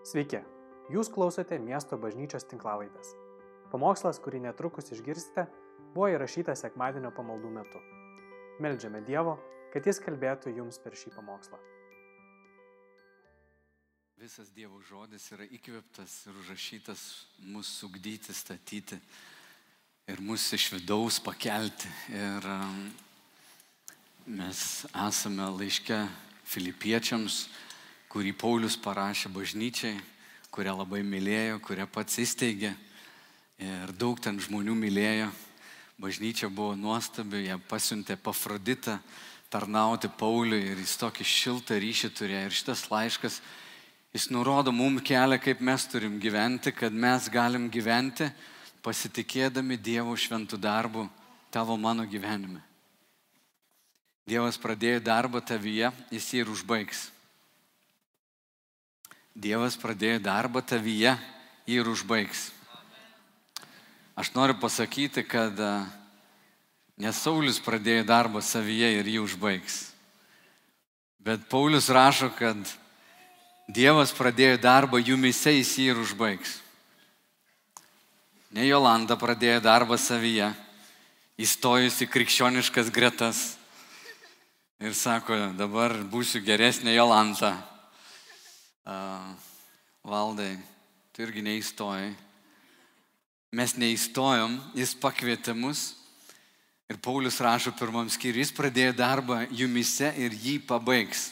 Sveiki, jūs klausote miesto bažnyčios tinklavaitės. Pamokslas, kurį netrukus išgirsite, buvo įrašytas sekmadienio pamaldų metu. Meldžiame Dievo, kad Jis kalbėtų jums per šį pamokslą. Visas Dievo žodis yra įkvėptas ir užrašytas mūsų ugdyti, statyti ir mūsų iš vidaus pakelti. Ir um, mes esame laiške filipiečiams, kurį Paulius parašė bažnyčiai, kurią labai mylėjo, kurią pats įsteigė. Ir daug ten žmonių mylėjo. Bažnyčia buvo nuostabi, jie pasiuntė pafroditą tarnauti Pauliui ir jis tokį šiltą ryšį turėjo. Ir šitas laiškas, jis nurodo mums kelią, kaip mes turim gyventi, kad mes galim gyventi pasitikėdami Dievo šventų darbų tavo mano gyvenime. Dievas pradėjo darbą tavyje, jis jį ir užbaigs. Dievas pradėjo darbą tavyje, ir užbaigs. Aš noriu pasakyti, kad nesaulis pradėjo darbą savyje ir jį užbaigs. Bet Paulius rašo, kad Dievas pradėjo darbą jumise, jis jį ir užbaigs. Ne Jolanda pradėjo darbą savyje, įstojusi krikščioniškas gretas ir sako, dabar būsiu geresnė Jolanta. Uh, valdai, tu irgi neįstojai. Mes neįstojom, jis pakvietė mus ir Paulius rašo pirmam skyriui, jis pradėjo darbą jumise ir jį pabaigs.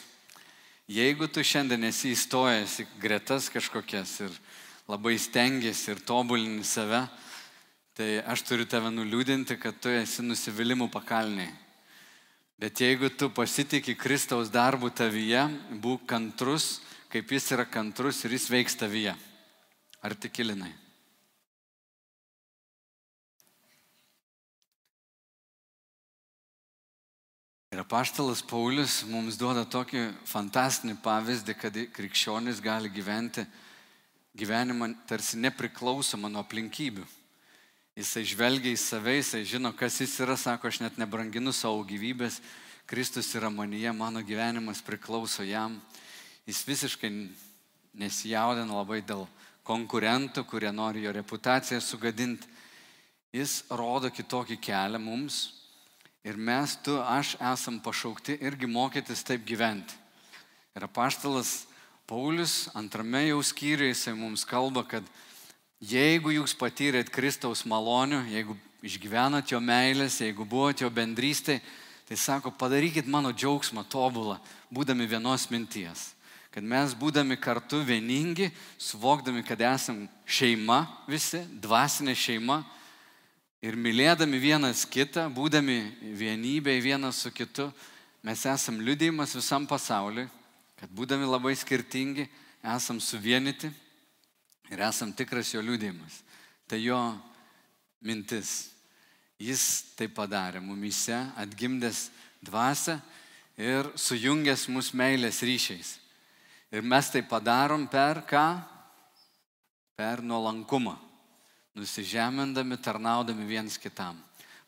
Jeigu tu šiandien esi įstojęs į gretas kažkokias ir labai stengiasi ir tobulini save, tai aš turiu tave nuliūdinti, kad tu esi nusivylimų pakalniai. Bet jeigu tu pasitikė Kristaus darbų tavyje, būk kantrus, kaip jis yra kantrus ir jis veiks tavyje. Ar tikilinai? Ir apaštalas Paulius mums duoda tokį fantastinį pavyzdį, kad krikščionis gali gyventi gyvenimą tarsi nepriklausomą nuo aplinkybių. Jisai žvelgia į save, jisai žino, kas jis yra, sako, aš net nebranginu savo gyvybės, Kristus yra manyje, mano gyvenimas priklauso jam. Jis visiškai nesijaudina labai dėl konkurentų, kurie nori jo reputaciją sugadinti. Jis rodo kitokį kelią mums ir mes, tu, aš esam pašaukti irgi mokytis taip gyventi. Ir apaštalas Paulius antrame jau skyriuje jisai mums kalba, kad jeigu jūs patyrėt Kristaus malonių, jeigu išgyvenat jo meilės, jeigu buvote jo bendrystėje, tai sako, padarykit mano džiaugsmą tobulą, būdami vienos minties. Kad mes būdami kartu vieningi, suvokdami, kad esam šeima visi, dvasinė šeima ir mylėdami vienas kitą, būdami vienybėje vienas su kitu, mes esam liudėjimas visam pasauliui, kad būdami labai skirtingi, esam suvienyti ir esam tikras jo liūdėjimas. Tai jo mintis. Jis tai padarė mumise, atgimdęs dvasę ir sujungęs mus meilės ryšiais. Ir mes tai padarom per ką? Per nuolankumą. Nusižemindami, tarnaudami viens kitam.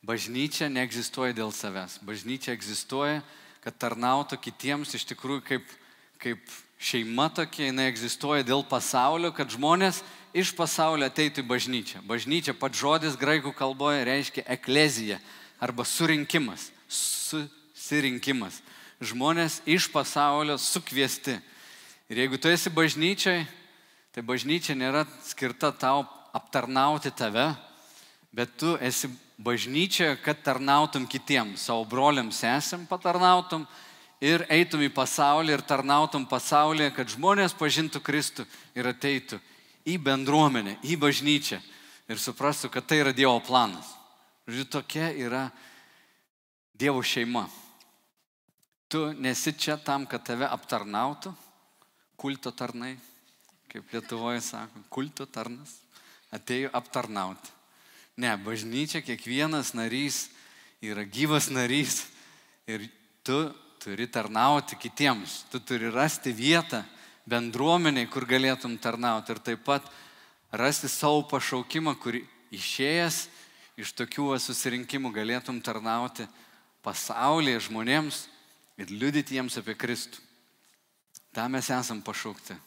Bažnyčia neegzistuoja dėl savęs. Bažnyčia egzistuoja, kad tarnautų kitiems iš tikrųjų kaip, kaip šeima tokia, jinai egzistuoja dėl pasaulio, kad žmonės iš pasaulio ateitų į bažnyčią. Bažnyčia, pats žodis graikų kalboje reiškia eklezija arba surinkimas, susirinkimas. Žmonės iš pasaulio sukviesti. Ir jeigu tu esi bažnyčiai, tai bažnyčia nėra skirta tau aptarnauti tave, bet tu esi bažnyčia, kad tarnautum kitiems, savo broliams esam patarnautum ir eitum į pasaulį ir tarnautum pasaulyje, kad žmonės pažintų Kristų ir ateitų į bendruomenę, į bažnyčią ir suprastų, kad tai yra Dievo planas. Žodžiu, tokia yra Dievo šeima. Tu nesi čia tam, kad tave aptarnautų, kulto tarnai, kaip Lietuvoje sako, kulto tarnas, atėjo aptarnauti. Ne, bažnyčia kiekvienas narys yra gyvas narys ir tu turi tarnauti kitiems, tu turi rasti vietą bendruomeniai, kur galėtum tarnauti ir taip pat rasti savo pašaukimą, kur išėjęs iš tokių susirinkimų galėtum tarnauti pasaulyje žmonėms ir liudyti jiems apie Kristų. Ta mes esam pašaukti.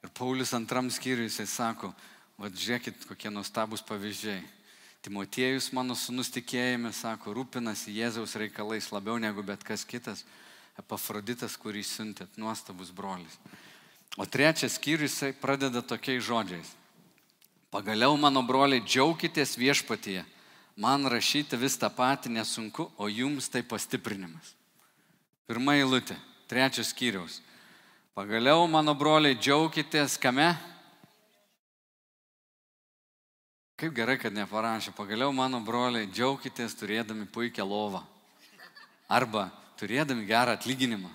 Ir Paulius antram skyriui jisai sako, vad žiūrėkit, kokie nuostabus pavyzdžiai. Timotiejus mano sunus tikėjime, sako, rūpinasi Jėzaus reikalais labiau negu bet kas kitas. Epafroditas, kurį siuntėt, nuostabus brolis. O trečias skyrius jisai pradeda tokiais žodžiais. Pagaliau, mano broliai, džiaukitės viešpatyje. Man rašyti vis tą patį nesunku, o jums tai pastiprinimas. Pirma eilutė, trečias skyriaus. Pagaliau, mano broliai, džiaukitės kame? Kaip gerai, kad neparašė. Pagaliau, mano broliai, džiaukitės turėdami puikią lovą. Arba turėdami gerą atlyginimą.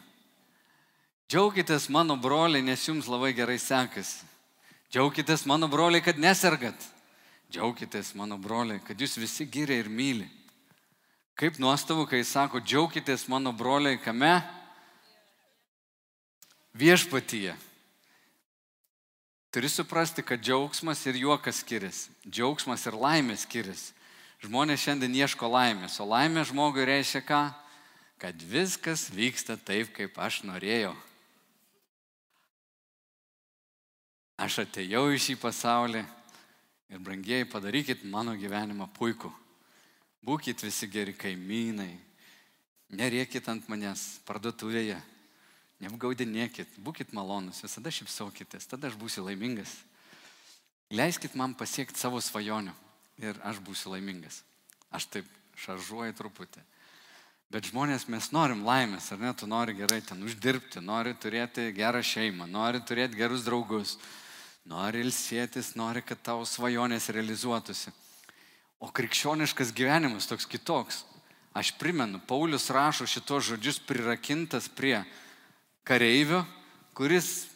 Džiaukitės, mano broliai, nes jums labai gerai sekasi. Džiaukitės, mano broliai, kad nesergat. Džiaukitės, mano broliai, kad jūs visi gyria ir myli. Kaip nuostabu, kai sako, džiaukitės, mano broliai, kame? Viešpatyje. Turi suprasti, kad džiaugsmas ir juokas skiriasi. Džiaugsmas ir laimė skiriasi. Žmonės šiandien ieško laimės, o laimė žmogui reiškia ką? Kad viskas vyksta taip, kaip aš norėjau. Aš atėjau į šį pasaulį ir brangiai padarykit mano gyvenimą puikų. Būkit visi geri kaimynai, nerėkit ant manęs parduotuvėje, neapgaudinėkit, būkit malonus, visada šipsaukitės, tada aš būsiu laimingas. Leiskit man pasiekti savo svajonių ir aš būsiu laimingas. Aš taip šaržuoju truputį. Bet žmonės mes norim laimės, ar ne? Tu nori gerai ten uždirbti, nori turėti gerą šeimą, nori turėti gerus draugus, nori ilsėtis, nori, kad tavo svajonės realizuotųsi. O krikščioniškas gyvenimas toks kitoks. Aš primenu, Paulius rašo šitos žodžius prirakintas prie kareivio, kuris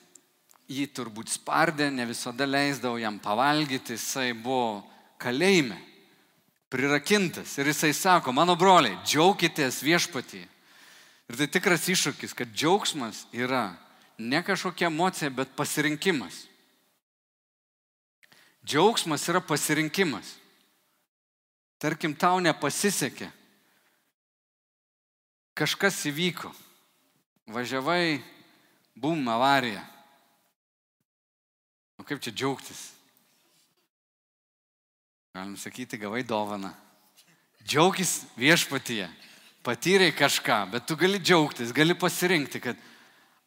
jį turbūt spardė, ne visada leisdavo jam pavalgyti, jisai buvo kalėjime, prirakintas. Ir jisai sako, mano broliai, džiaukitės viešpatį. Ir tai tikras iššūkis, kad džiaugsmas yra ne kažkokia emocija, bet pasirinkimas. Džiaugsmas yra pasirinkimas. Tarkim, tau nepasisekė. Kažkas įvyko. Važiavai, bum, avarija. O kaip čia džiaugtis? Galim sakyti, gavai dovaną. Džiaugis viešpatyje. Patyrei kažką, bet tu gali džiaugtis, gali pasirinkti, kad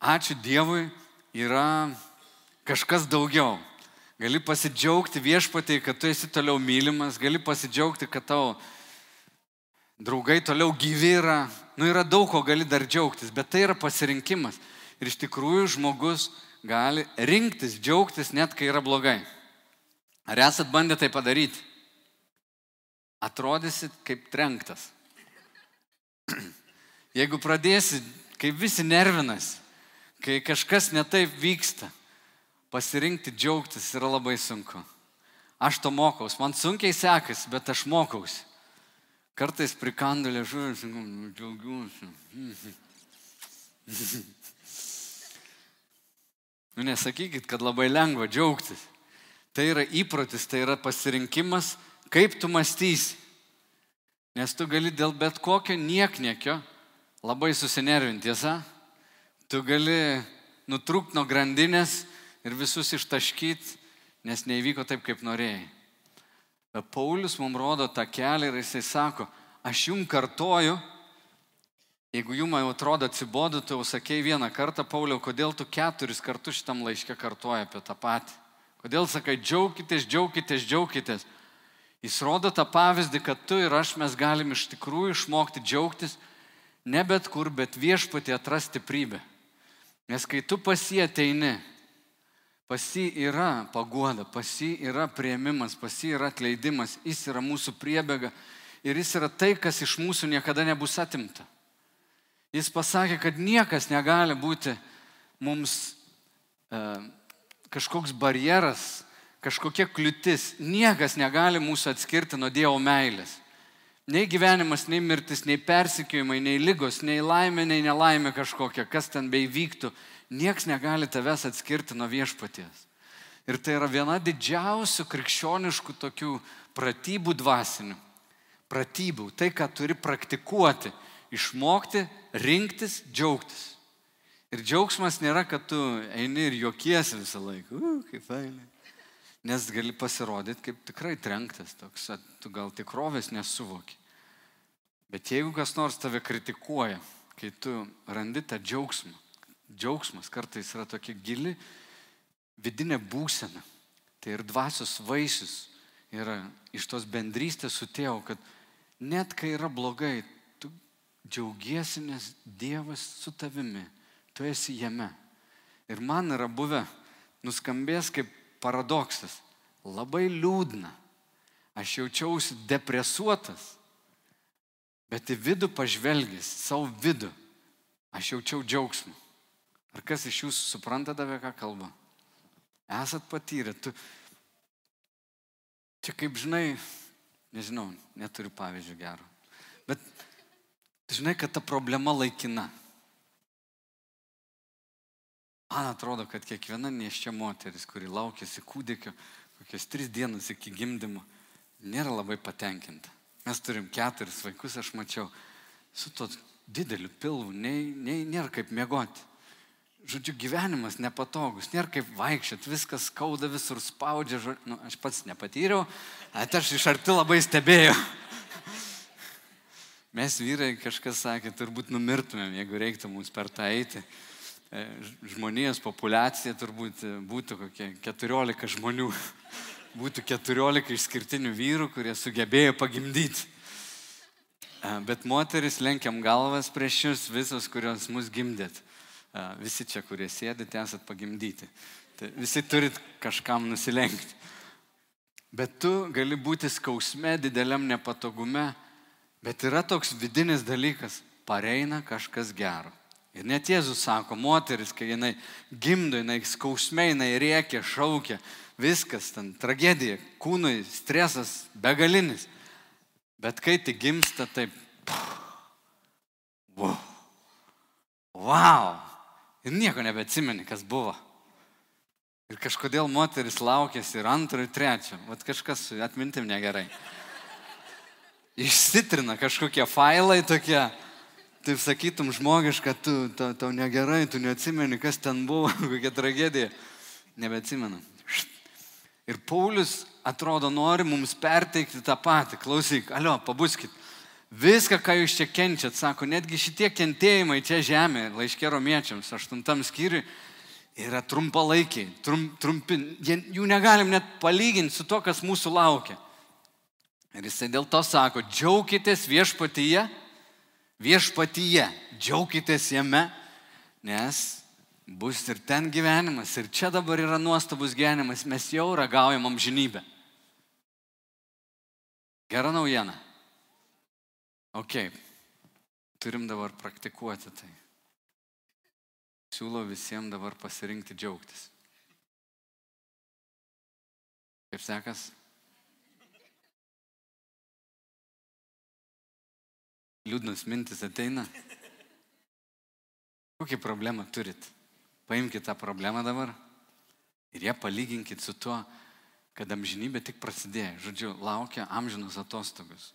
ačiū Dievui yra kažkas daugiau. Gali pasidžiaugti viešpatai, kad tu esi toliau mylimas, gali pasidžiaugti, kad tavo draugai toliau gyvi yra. Nu, yra daug ko gali dar džiaugtis, bet tai yra pasirinkimas. Ir iš tikrųjų žmogus gali rinktis, džiaugtis net kai yra blogai. Ar esat bandę tai padaryti? Atrodysit kaip trenktas. Jeigu pradėsi, kai visi nervinas, kai kažkas netaip vyksta, pasirinkti džiaugtis yra labai sunku. Aš to mokaus, man sunkiai sekasi, bet aš mokausi. Kartais prikandu liežuvį ir sakau, nu, džiaugiuosi. Nu nesakykit, kad labai lengva džiaugtis. Tai yra įprotis, tai yra pasirinkimas, kaip tu mąstysi. Nes tu gali dėl bet kokio niekniekio labai susinervinti, tiesa? Tu gali nutrūkti nuo grandinės ir visus ištaškyti, nes neįvyko taip, kaip norėjai. Paulius mums rodo tą kelią ir jisai sako, aš jum kartoju, jeigu jums jau atrodo atsibodu, tu jau sakei vieną kartą, Pauliau, kodėl tu keturis kartus šitam laiške kartuoji apie tą patį. Kodėl sakai, džiaukitės, džiaukitės, džiaukitės. Jis rodo tą pavyzdį, kad tu ir aš mes galim iš tikrųjų išmokti džiaugtis ne bet kur, bet viešpatį atrasti stiprybę. Nes kai tu pasieteini, Pas jį yra paguoda, pas jį yra prieimimas, pas jį yra atleidimas, jis yra mūsų priebėga ir jis yra tai, kas iš mūsų niekada nebus atimta. Jis pasakė, kad niekas negali būti mums e, kažkoks barjeras, kažkokia kliūtis, niekas negali mūsų atskirti nuo Dievo meilės. Nei gyvenimas, nei mirtis, nei persikėjimai, nei lygos, nei laimė, nei nelaimė kažkokia, kas ten beivyktų, Niekas negali tavęs atskirti nuo viešpaties. Ir tai yra viena didžiausių krikščioniškų tokių pratybų dvasinių. Pratybų, tai ką turi praktikuoti, išmokti, rinktis, džiaugtis. Ir džiaugsmas nėra, kad tu eini ir juokiesi visą laiką. U, kaip fainai. Nes gali pasirodyti kaip tikrai trenktas toks, tu gal tikrovės nesuvoki. Bet jeigu kas nors tave kritikuoja, kai tu randi tą džiaugsmą, džiaugsmas kartais yra tokia gili vidinė būsena, tai ir dvasios vaisius yra iš tos bendrystės su tėvu, kad net kai yra blogai, tu džiaugiesi, nes Dievas su tavimi tu esi jame. Ir man yra buvę, nuskambės kaip paradoksas, labai liūdna. Aš jaučiausi depresuotas, bet į vidų pažvelgęs, savo vidų, aš jaučiau džiaugsmą. Ar kas iš jūsų supranta davė, ką kalba? Esat patyrę, tu. Čia kaip žinai, nežinau, neturiu pavyzdžių gero. Bet žinai, kad ta problema laikina. Man atrodo, kad kiekviena neščia moteris, kuri laukėsi kūdikio kokias tris dienas iki gimdymo, nėra labai patenkinta. Mes turim keturis vaikus, aš mačiau, su to dideliu pilvu, nei, nei, nėra kaip miegoti. Žodžiu, gyvenimas nepatogus, nėra kaip vaikščioti, viskas skauda, visur spaudžia, žodžiu, nu, aš pats nepatyriau, bet aš iš arti labai stebėjau. Mes vyrai kažkas sakė, turbūt numirtumėm, jeigu reiktų mums per tą eiti. E, žmonijos populiacija turbūt būtų kokie 14 žmonių, būtų 14 išskirtinių vyrų, kurie sugebėjo pagimdyti. E, bet moteris lenkiam galvas prieš jūs visos, kurios mus gimdėt. Visi čia, kurie sėdite, esat pagimdyti. Tai visi turit kažkam nusilenkti. Bet tu gali būti skausme, dideliam nepatogume, bet yra toks vidinis dalykas - pareina kažkas gero. Ir net Jėzus sako, moteris, kai jinai gimdo, jinai skausmai, jinai rėkia, šaukia, viskas ten, tragedija, kūnui stresas begalinis. Bet kai tik gimsta, taip, wow, wow, ir nieko nebeatsimeni, kas buvo. Ir kažkodėl moteris laukėsi ir antro, ir trečio, vat kažkas su atmintim negerai. Išsitrina kažkokie failai tokie taip sakytum žmogiška, tu, tau, tau negerai, tu neatsimeni, kas ten buvo, kokia tragedija. Nebeatsimenu. Ir Paulius atrodo nori mums perteikti tą patį. Klausyk, alio, pabuskit. Viską, ką jūs čia kenčiat, sako, netgi šitie kentėjimai čia žemė, laiškė romiečiams, aštuntam skyriui, yra trumpalaikiai, trum, trumpi, jų negalim net palyginti su to, kas mūsų laukia. Ir jisai dėl to sako, džiaukitės viešpatyje viešpatyje, džiaukitės jame, nes bus ir ten gyvenimas, ir čia dabar yra nuostabus gyvenimas, mes jau ragaujam amžinybę. Gera naujiena. Ok, turim dabar praktikuoti tai. Siūlau visiems dabar pasirinkti džiaugtis. Kaip sekas? liūdnas mintis ateina. Kokią problemą turit? Paimkite tą problemą dabar ir ją palyginkit su tuo, kad amžinybė tik prasidėjo. Žodžiu, laukia amžinos atostogos.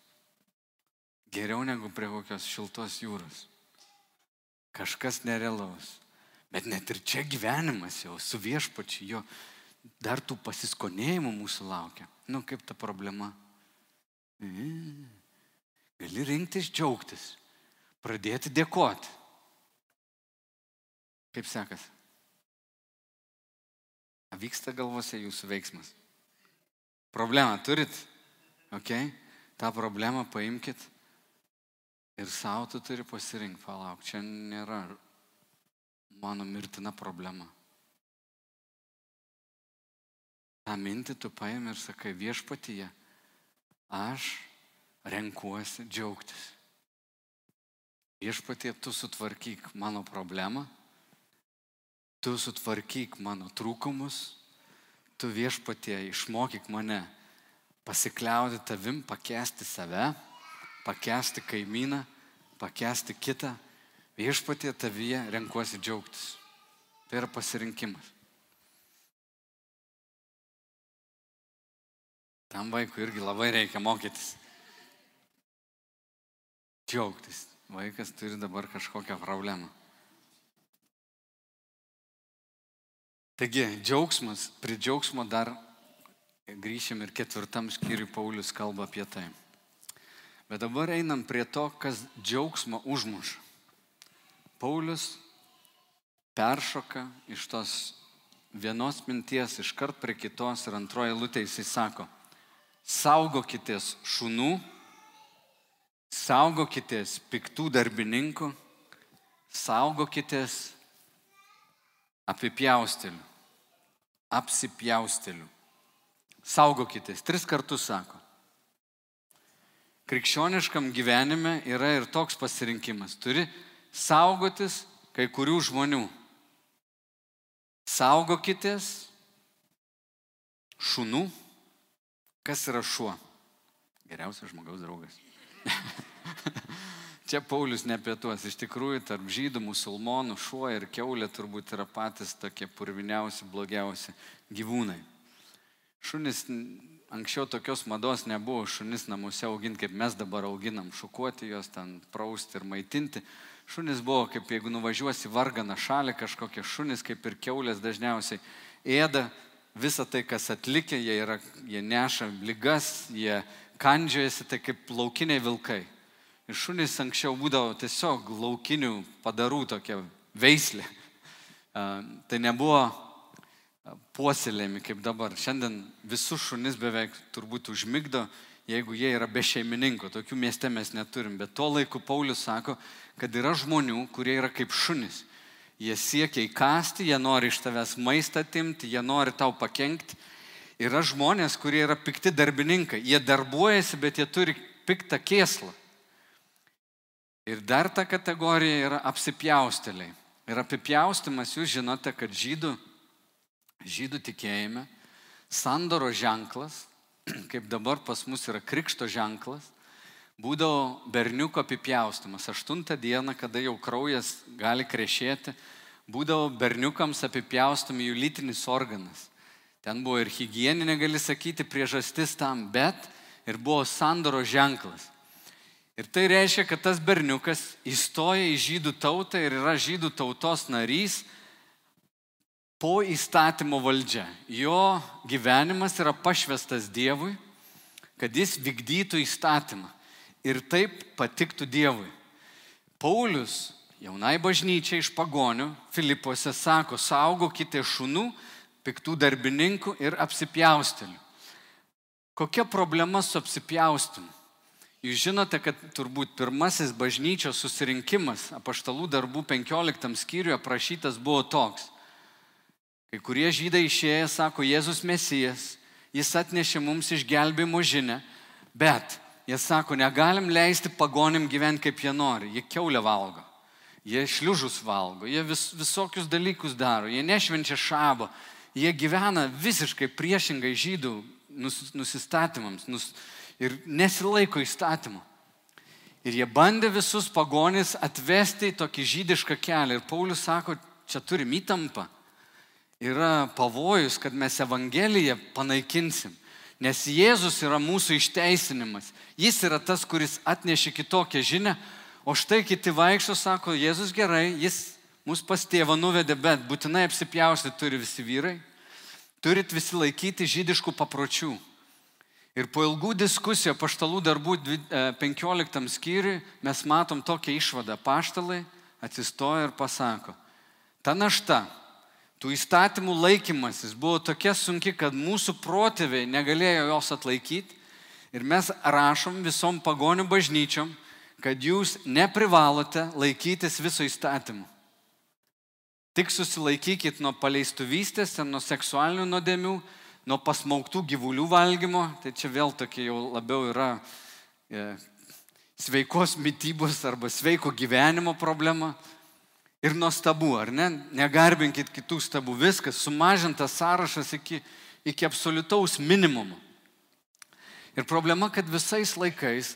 Geriau negu prie kokios šiltos jūros. Kažkas nerealaus. Bet net ir čia gyvenimas jau su viešpačiu, jo dar tų pasiskonėjimų mūsų laukia. Nu, kaip ta problema? Mm. Gali rinktis džiaugtis, pradėti dėkoti. Kaip sekas? Vyksta galvose jūsų veiksmas. Problemą turit? Ok? tą problemą paimkit ir savo tu turi pasirinkti, palauk, čia nėra mano mirtina problema. tą mintį tu paimi ir sakai viešpatyje, aš renkuosi džiaugtis. Viešpatie, tu sutvarkyk mano problemą, tu sutvarkyk mano trūkumus, tu viešpatie išmokyk mane pasikliauti tavim, pakesti save, pakesti kaimyną, pakesti kitą. Viešpatie tavyje renkuosi džiaugtis. Tai yra pasirinkimas. Tam vaikui irgi labai reikia mokytis džiaugtis. Vaikas turi dabar kažkokią problemą. Taigi, džiaugsmas, prie džiaugsmo dar grįšim ir ketvirtam skyriui Paulius kalba apie tai. Bet dabar einam prie to, kas džiaugsmą užmuša. Paulius peršoka iš tos vienos minties iškart prie kitos ir antroje lūtė jisai sako, saugokitės šunų, saugokitės piktų darbininkų, saugokitės apipjaustelių, apsipjaustelių. Saugokitės, tris kartus sako. Krikščioniškam gyvenime yra ir toks pasirinkimas. Turi saugotis kai kurių žmonių. Saugokitės šunų. Kas yra šuo? Geriausias žmogaus draugas. Čia Paulius ne apie tuos. Iš tikrųjų, tarp žydų, musulmonų, šuo ir keulė turbūt yra patys tokie purviniausi, blogiausi gyvūnai. Šunis anksčiau tokios mados nebuvo, šunis namuose auginti, kaip mes dabar auginam, šukuoti juos ten, prausti ir maitinti. Šunis buvo, kaip jeigu nuvažiuosi varganą šalį, kažkokie šunis, kaip ir keulės dažniausiai ėda visą tai, kas atlikė, jie, yra, jie neša lygas, jie kandžiojasi, tai kaip laukiniai vilkai. Ir šunys anksčiau būdavo tiesiog laukinių padarų tokia veislė. Tai nebuvo puoselėjami kaip dabar. Šiandien visus šunis beveik turbūt užmigdo, jeigu jie yra be šeimininko. Tokių mieste mes neturim. Bet tuo laiku Paulius sako, kad yra žmonių, kurie yra kaip šunis. Jie siekia įkasti, jie nori iš tavęs maistą atimti, jie nori tau pakengti. Yra žmonės, kurie yra pikti darbininkai. Jie darbuojasi, bet jie turi piktą kėslą. Ir dar ta kategorija yra apsipjausteliai. Ir apipjaustimas, jūs žinote, kad žydų, žydų tikėjime sandoro ženklas, kaip dabar pas mus yra krikšto ženklas, būdavo berniuko apipjaustimas. Aštuntą dieną, kada jau kraujas gali krešėti, būdavo berniukams apipjaustomi jų lytinis organas. Ten buvo ir hygieninė, gali sakyti, priežastis tam, bet ir buvo sandoro ženklas. Ir tai reiškia, kad tas berniukas įstoja į žydų tautą ir yra žydų tautos narys po įstatymo valdžia. Jo gyvenimas yra pašvestas Dievui, kad jis vykdytų įstatymą ir taip patiktų Dievui. Paulius jaunai bažnyčiai iš pagonių Filipuose sako, saugokite šunų, piktų darbininkų ir apsipjaustelių. Kokia problema su apsipjaustimu? Jūs žinote, kad turbūt pirmasis bažnyčios susirinkimas apaštalų darbų 15 skyriuje aprašytas buvo toks. Kai kurie žydai išėję sako, Jėzus Mesijas, jis atnešė mums išgelbėjimo žinę, bet jie sako, negalim leisti pagonim gyventi kaip jie nori. Jie keulę valgo, jie šliužus valgo, jie vis, visokius dalykus daro, jie nešvenčia šabo, jie gyvena visiškai priešingai žydų nus, nusistatymams. Nus, ir nesilaiko įstatymų. Ir jie bandė visus pagonis atvesti į tokį žydišką kelią. Ir Paulius sako, čia turim įtampą. Yra pavojus, kad mes Evangeliją panaikinsim. Nes Jėzus yra mūsų išteisinimas. Jis yra tas, kuris atnešė kitokią žinę. O štai kiti vaikšto, sako, Jėzus gerai, jis mus pas tėvą nuvedė, bet būtinai apsipjausti turi visi vyrai. Turit visi laikyti žydiškų papročių. Ir po ilgų diskusijų paštalų darbų 15 e, skyriui mes matom tokią išvadą. Paštalai atsistoja ir pasako, ta našta, tų įstatymų laikymasis buvo tokia sunki, kad mūsų protėviai negalėjo jos atlaikyti. Ir mes rašom visom pagonių bažnyčiom, kad jūs neprivalote laikytis viso įstatymų. Tik susilaikykit nuo paleistuvystės, nuo seksualinių nuodėmių, nuo pasmauktų gyvulių valgymo, tai čia vėl tokia jau labiau yra e, sveikos mytybos arba sveiko gyvenimo problema. Ir nuo stabų, ar ne? Negarbinkit kitų stabų, viskas, sumažintas sąrašas iki, iki absoliutaus minimumo. Ir problema, kad visais laikais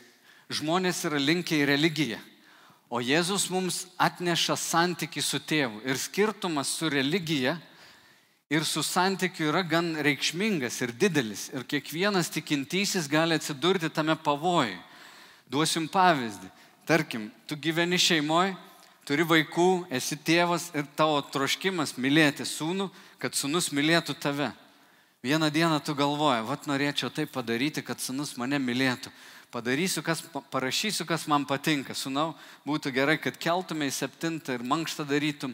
žmonės yra linkę į religiją. O Jėzus mums atneša santyki su tėvu. Ir skirtumas su religija ir su santykiu yra gan reikšmingas ir didelis. Ir kiekvienas tikintysis gali atsidurti tame pavojui. Duosim pavyzdį. Tarkim, tu gyveni šeimoje, turi vaikų, esi tėvas ir tavo troškimas mylėti sūnų, kad sūnus mylėtų tave. Vieną dieną tu galvoji, vad norėčiau tai padaryti, kad sūnus mane mylėtų. Padarysiu, kas, parašysiu, kas man patinka. Sūnau, būtų gerai, kad keltume į septintą ir mankštą darytum,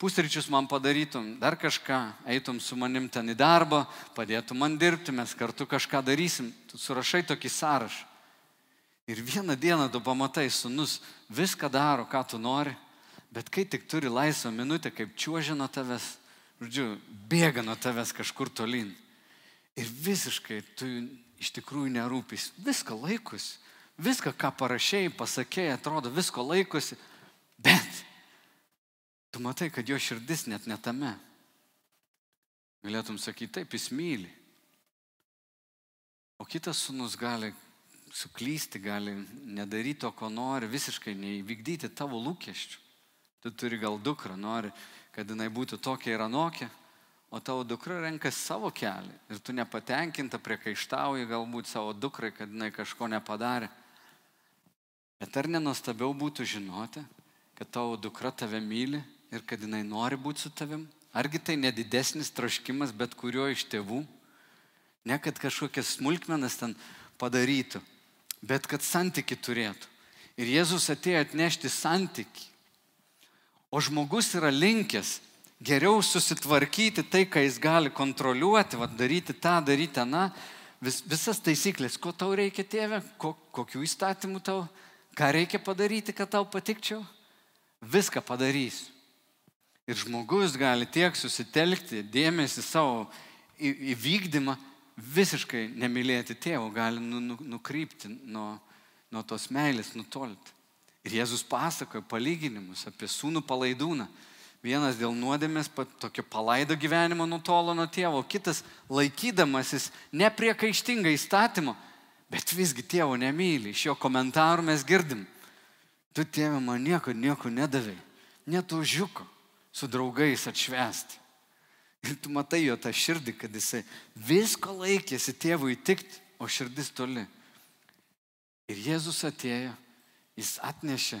pusryčius man padarytum, dar kažką, eitum su manim ten į darbą, padėtum man dirbti, mes kartu kažką darysim. Tu surašai tokį sąrašą. Ir vieną dieną tu pamatai, sunus viską daro, ką tu nori, bet kai tik turi laisvą minutę, kaip čiuožia nuo tavęs, žodžiu, bėga nuo tavęs kažkur tolyn. Ir visiškai tu iš tikrųjų nerūpys. Viską laikus. Viską, ką parašiai, pasakėjai, atrodo, visko laikosi. Bet tu matai, kad jo širdis net netame. Galėtum sakyti, taip, jis myli. O kitas sunus gali suklysti, gali nedaryti to, ko nori, visiškai neįvykdyti tavo lūkesčių. Tu turi gal dukrą, nori, kad jinai būtų tokia ir anokia, o tavo dukra renkasi savo kelią ir tu nepatenkinta, priekaištauji galbūt savo dukrai, kad jinai kažko nepadarė. Bet ar nenuostabiau būtų žinoti, kad tavo dukra tave myli ir kad jinai nori būti su tavim? Argi tai nedidesnis troškimas bet kurio iš tėvų? Ne kad kažkokias smulkmenas ten padarytų, bet kad santyki turėtų. Ir Jėzus atėjo atnešti santyki. O žmogus yra linkęs geriau susitvarkyti tai, ką jis gali kontroliuoti, va, daryti tą, daryti tą, vis, visas taisyklės, ko tau reikia tėvė, ko, kokių įstatymų tau, ką reikia padaryti, kad tau patikčiau, viską padarysiu. Ir žmogus gali tiek susitelkti dėmesį savo įvykdymą, visiškai nemylėti tėvo, gali nu, nu, nukrypti nuo, nuo tos meilės, nutolti. Ir Jėzus pasakoja palyginimus apie sūnų palaidūną. Vienas dėl nuodėmės, tokio palaido gyvenimo nutolo nuo tėvo, kitas laikydamasis nepriekaištingai įstatymo, bet visgi tėvo nemyli. Iš jo komentarų mes girdim, tu tėvė man nieko, nieko nedavai, net užiuko su draugais atšvesti. Ir tu matai jo tą širdį, kad jisai visko laikėsi tėvui įtikti, o širdis toli. Ir Jėzus atėjo, jis atnešė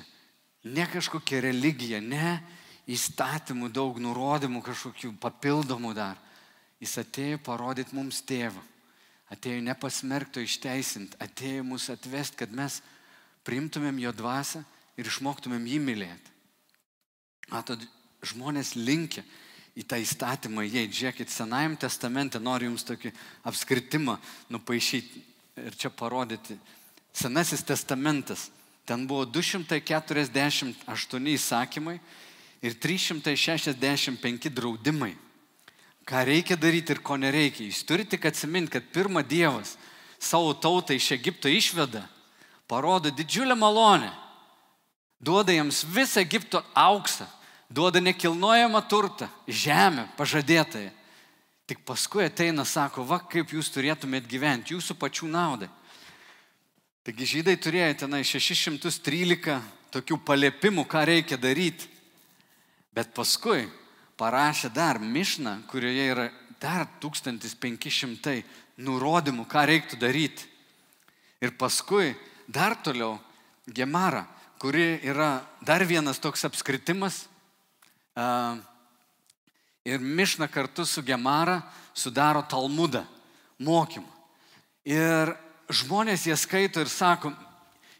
ne kažkokią religiją, ne įstatymų daug nurodymų kažkokių papildomų dar. Jis atėjo parodyti mums tėvą. Atėjo nepasmerkto išteisinti, atėjo mus atvesti, kad mes priimtumėm jo dvasę ir išmoktumėm jį mylėti. Matot, žmonės linkia į tą įstatymą įeiti. Žiūrėkit, Senajame testamente noriu jums tokį apskritimą nupaišyti ir čia parodyti. Senasis testamentas. Ten buvo 248 įsakymai ir 365 draudimai. Ką reikia daryti ir ko nereikia. Jūs turite atsiminti, kad pirmą Dievas savo tautą iš Egipto išveda, parodo didžiulę malonę, duoda jiems visą Egipto auksą, duoda nekilnojamą turtą, žemę pažadėtąją. Tik paskui ateina, sako, va kaip jūs turėtumėt gyventi, jūsų pačių naudai. Taigi žydai turėjo tenai 613 tokių paliepimų, ką reikia daryti. Bet paskui parašė dar mišną, kurioje yra dar 1500 nurodymų, ką reiktų daryti. Ir paskui dar toliau Gemara, kuri yra dar vienas toks apskritimas, ir Mišna kartu su Gemara sudaro Talmudą, mokymą. Ir žmonės jie skaito ir sako,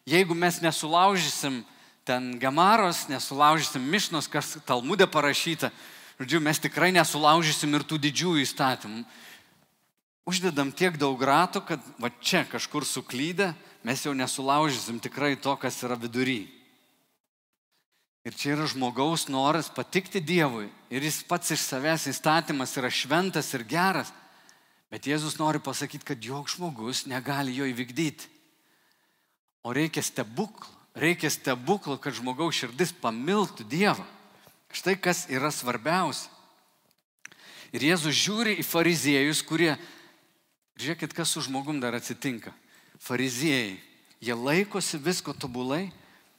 jeigu mes nesulaužysim ten Gemaros, nesulaužysim Mišnos, kas Talmudė parašyta, žodžiu, mes tikrai nesulaužysim ir tų didžiųjų įstatymų. Uždedam tiek daug ratų, kad va čia kažkur suklydę, mes jau nesulaužysim tikrai to, kas yra vidury. Ir čia yra žmogaus noras patikti Dievui. Ir jis pats iš savęs įstatymas yra šventas ir geras. Bet Jėzus nori pasakyti, kad joks žmogus negali jo įvykdyti. O reikia stebuklų. Reikia stebuklų, kad žmogaus širdis pamiltų Dievą. Štai kas yra svarbiausia. Ir Jėzus žiūri į fariziejus, kurie, žiūrėkit, kas su žmogum dar atsitinka. Fariziejai, jie laikosi visko tobulai,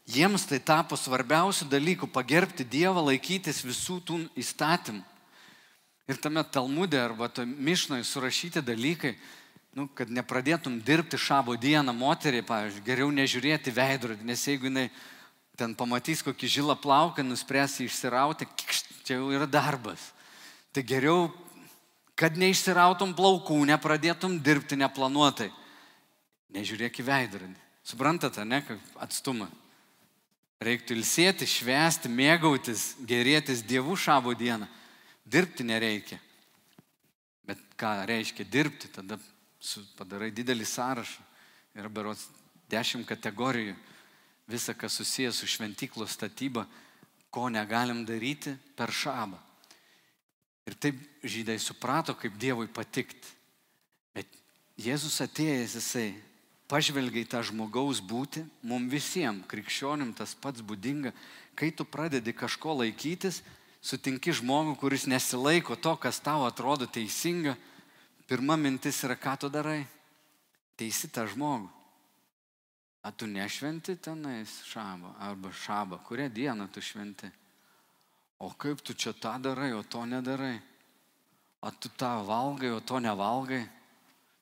Jiems tai tapo svarbiausių dalykų - pagerbti Dievą, laikytis visų tų įstatymų. Ir tame Talmudė arba to Mišnoje surašyti dalykai, nu, kad nepradėtum dirbti šabo dieną moteriai, pavyzdžiui, geriau nežiūrėti veidrodį, nes jeigu jinai ten pamatys kokį žilą plauką, nuspręs jį išsirauti, čia jau yra darbas. Tai geriau, kad neišsirautum plaukų, nepradėtum dirbti neplanuotai. Nežiūrėk į veidrodį. Suprantate, ne, kaip atstumą. Reiktų ilsėti, švęsti, mėgautis, gerėtis dievų šabo dieną. Dirbti nereikia. Bet ką reiškia dirbti, tada padarai didelį sąrašą. Yra berots dešimt kategorijų. Visa, kas susijęs su šventyklos statyba, ko negalim daryti per šabą. Ir taip žydai suprato, kaip Dievui patikti. Bet Jėzus atėjęs, jisai pažvelgia į tą žmogaus būti, mums visiems, krikščionim tas pats būdinga, kai tu pradedi kažko laikytis, sutinki žmogų, kuris nesilaiko to, kas tau atrodo teisinga, pirma mintis yra, ką tu darai? Teisi tą žmogų. A tu nešventi tenais šabą arba šabą, kurią dieną tu šventi? O kaip tu čia tą darai, o to nedarai? O tu tą valgai, o to nevalgai?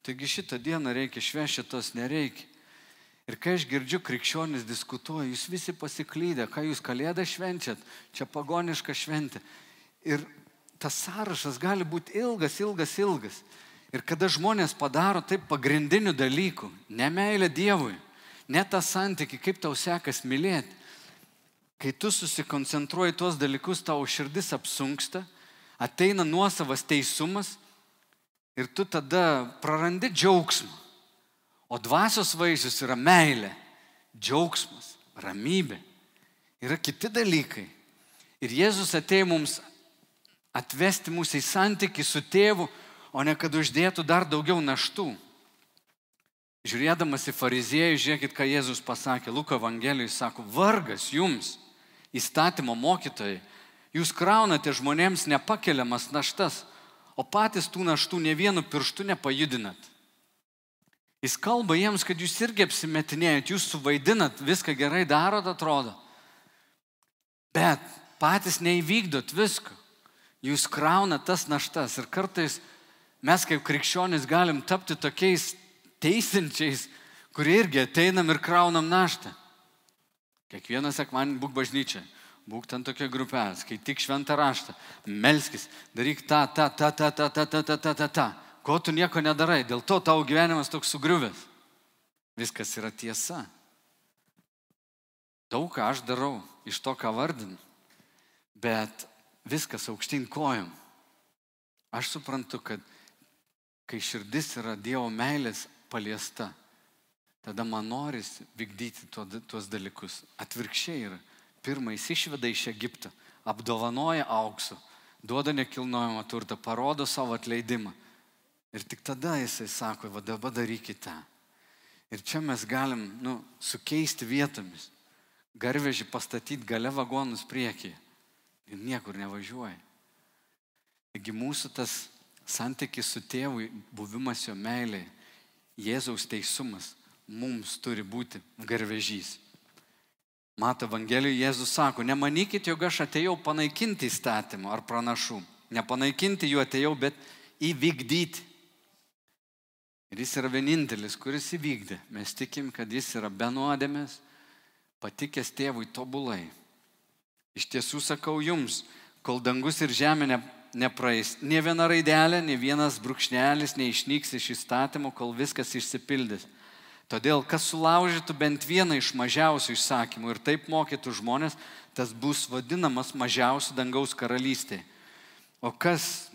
Taigi šitą dieną reikia švęsti, šitos nereikia. Ir kai aš girdžiu krikščionis diskutuoja, jūs visi pasiklydę, ką jūs kalėdą švenčiat, čia pagoniška šventė. Ir tas sąrašas gali būti ilgas, ilgas, ilgas. Ir kada žmonės padaro taip pagrindinių dalykų, ne meilė Dievui, ne tą santyki, kaip tau sekas mylėti, kai tu susikoncentruoji tuos dalykus, tavo širdis apsunksta, ateina nuosavas teisumas Ir tu tada prarandi džiaugsmą. O dvasios vaisius yra meilė, džiaugsmas, ramybė. Yra kiti dalykai. Ir Jėzus atėjo mums atvesti mūsų į santyki su tėvu, o ne kad uždėtų dar daugiau naštų. Žiūrėdamas į fariziejų, žiūrėkit, ką Jėzus pasakė. Luko Evangelijui sako, vargas jums, įstatymo mokytojai, jūs kraunate žmonėms nepakeliamas naštas, o patys tų naštų ne vienu pirštu nepajudinat. Jis kalba jiems, kad jūs irgi apsimetinėjot, jūs suvaidinat, viską gerai darot, atrodo. Bet patys neįvykdot visko. Jūs kraunat tas naštas ir kartais mes kaip krikščionys galim tapti tokiais teisinčiais, kurie irgi ateinam ir kraunam naštą. Kiekvieną sekmanį būk bažnyčia būk ten tokia grupelė, skaityk šventą raštą, melskis, daryk tą, tą, tą, tą, tą, tą, tą, tą, tą, tą, tą. Ko tu nieko nedarai, dėl to tavo gyvenimas toks sugriuvęs. Viskas yra tiesa. Daug ką aš darau iš to, ką vardinu, bet viskas aukštyn kojom. Aš suprantu, kad kai širdis yra Dievo meilės paliesta, tada man norisi vykdyti tuos dalykus. Atvirkščiai yra Pirmą jis išveda iš Egipto, apdovanoja auksu, duoda nekilnojamą turtą, parodo savo atleidimą. Ir tik tada jisai sako, va dabar darykite. Ir čia mes galim nu, sukeisti vietomis. Garvežį pastatyti gale vagonus priekyje. Ir niekur nevažiuoja. Taigi mūsų tas santykis su tėvui, buvimas jo meiliai, Jėzaus teisumas mums turi būti garvežys. Mato Evangelijoje Jėzus sako, nemanykit, jog aš atėjau panaikinti įstatymą ar pranašų. Nepanaikinti jų atėjau, bet įvykdyti. Ir jis yra vienintelis, kuris įvykdė. Mes tikim, kad jis yra be nuodėmės, patikęs tėvui tobulai. Iš tiesų sakau jums, kol dangus ir žemė ne, nepraeis, ne viena raidelė, ne vienas brūkšnelis neišnyks iš įstatymo, kol viskas išsipildys. Todėl, kas sulaužytų bent vieną iš mažiausių įsakymų ir taip mokytų žmonės, tas bus vadinamas mažiausiu dangaus karalystė. O kas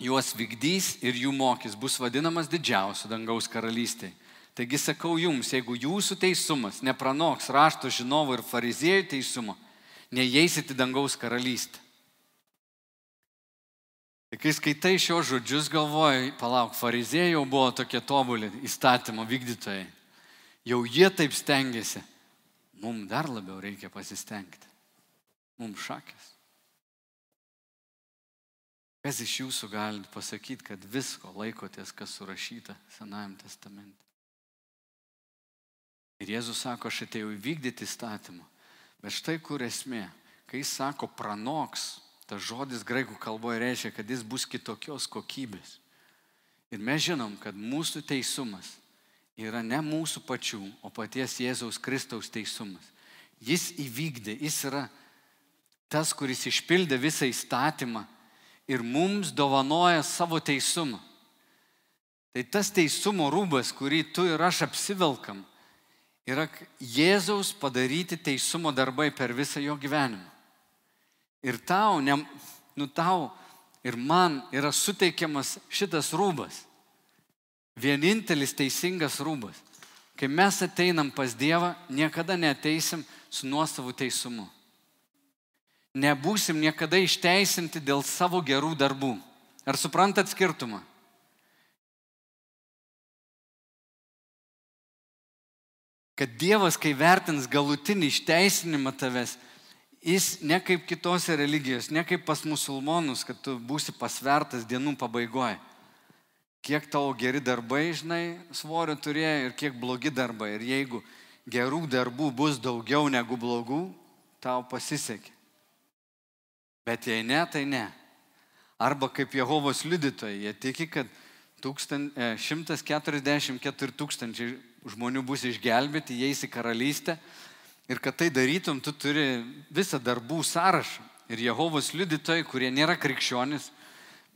juos vykdys ir jų mokys, bus vadinamas didžiausiu dangaus karalystė. Taigi sakau jums, jeigu jūsų teisumas nepranoks rašto žinovų ir fariziejų teisumo, neįeisit į dangaus karalystę. Tai kai skaitai šios žodžius, galvoji, palauk, fariziejai jau buvo tokie tobuli įstatymo vykdytojai. Jau jie taip stengiasi. Mums dar labiau reikia pasistengti. Mums šakės. Kas iš jūsų galite pasakyti, kad visko laikotės, kas surašyta Senajame testamente? Ir Jėzus sako, aš atėjau įvykdyti įstatymą. Bet štai kur esmė. Kai jis sako pranoks, Tas žodis graikų kalboje reiškia, kad jis bus kitokios kokybės. Ir mes žinom, kad mūsų teisumas yra ne mūsų pačių, o paties Jėzaus Kristaus teisumas. Jis įvykdė, jis yra tas, kuris išpildė visą įstatymą ir mums dovanoja savo teisumą. Tai tas teisumo rūbas, kurį tu ir aš apsivelkam, yra Jėzaus padaryti teisumo darbai per visą jo gyvenimą. Ir tau, ne, nu tau ir man yra suteikiamas šitas rūbas. Vienintelis teisingas rūbas. Kai mes ateinam pas Dievą, niekada neteisim su nuosavu teisumu. Nebūsim niekada išteisinti dėl savo gerų darbų. Ar suprantat skirtumą? Kad Dievas, kai vertins galutinį išteisinimą tavęs, jis ne kaip kitose religijos, ne kaip pas musulmonus, kad tu būsi pasvertas dienų pabaigoje. Kiek tavo geri darbai, žinai, svorio turėjo ir kiek blogi darbai. Ir jeigu gerų darbų bus daugiau negu blogų, tau pasisekė. Bet jei ne, tai ne. Arba kaip Jehovos liudytojai, jie tiki, kad 144 e, tūkstančiai žmonių bus išgelbėti, jie į karalystę. Ir kad tai darytum, tu turi visą darbų sąrašą. Ir Jehovos liudytojai, kurie nėra krikščionis,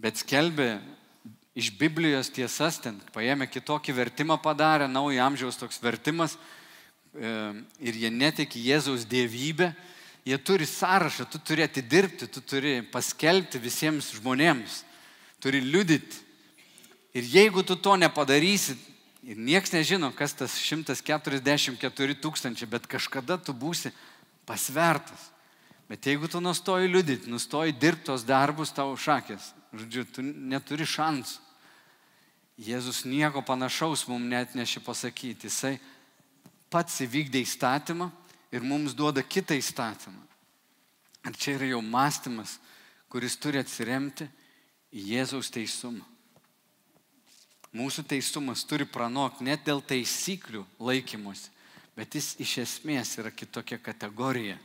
bet skelbė iš Biblijos tiesas, ten paėmė kitokį vertimą padarė, naujo amžiaus toks vertimas, e, ir jie netiki Jėzaus dievybę, jie turi sąrašą, tu turi atidirbti, tu turi paskelbti visiems žmonėms, turi liudyti. Ir jeigu tu to nepadarysi, ir nieks nežino, kas tas 144 tūkstančiai, bet kažkada tu būsi pasvertas. Bet jeigu tu nustoji liudyti, nustoji dirbti tos darbus tavo šakės, žodžiu, tu neturi šansų. Jėzus nieko panašaus mums net neši pasakyti. Jisai pats įvykdė įstatymą ir mums duoda kitą įstatymą. Ir čia yra jau mąstymas, kuris turi atsiremti į Jėzaus teisumą. Mūsų teisumas turi pranok net dėl taisyklių laikymosi, bet jis iš esmės yra kitokia kategorija.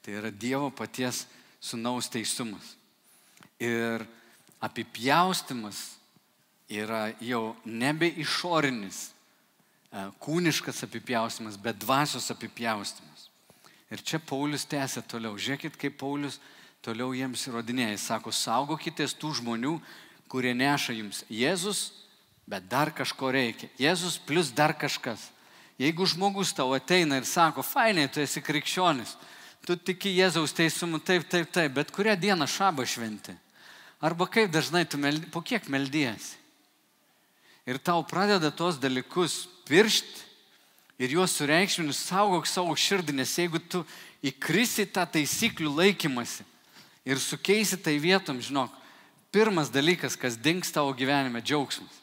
Tai yra Dievo paties sunaus teisumas. Ir apipjaustimas yra jau nebe išorinis, e, kūniškas apipjaustimas, bet dvasios apipjaustimas. Ir čia Paulius tęsia toliau. Žiūrėkit, kaip Paulius toliau jiems įrodinėja. Jis sako, saugokitės tų žmonių, kurie neša jums Jėzus bet dar kažko reikia. Jėzus plus dar kažkas. Jeigu žmogus tau ateina ir sako, fainai, tu esi krikščionis, tu tiki Jėzaus teisumu, taip, taip, taip, bet kurią dieną šabą šventi. Arba kaip dažnai tu meldi, po kiek meldiesi. Ir tau pradeda tos dalykus piršti ir juos sureikšminus, saugok savo širdį, nes jeigu tu įkrisi tą taisyklių laikymasi ir sukeisi tai vietom, žinok, pirmas dalykas, kas dings tavo gyvenime - džiaugsmas.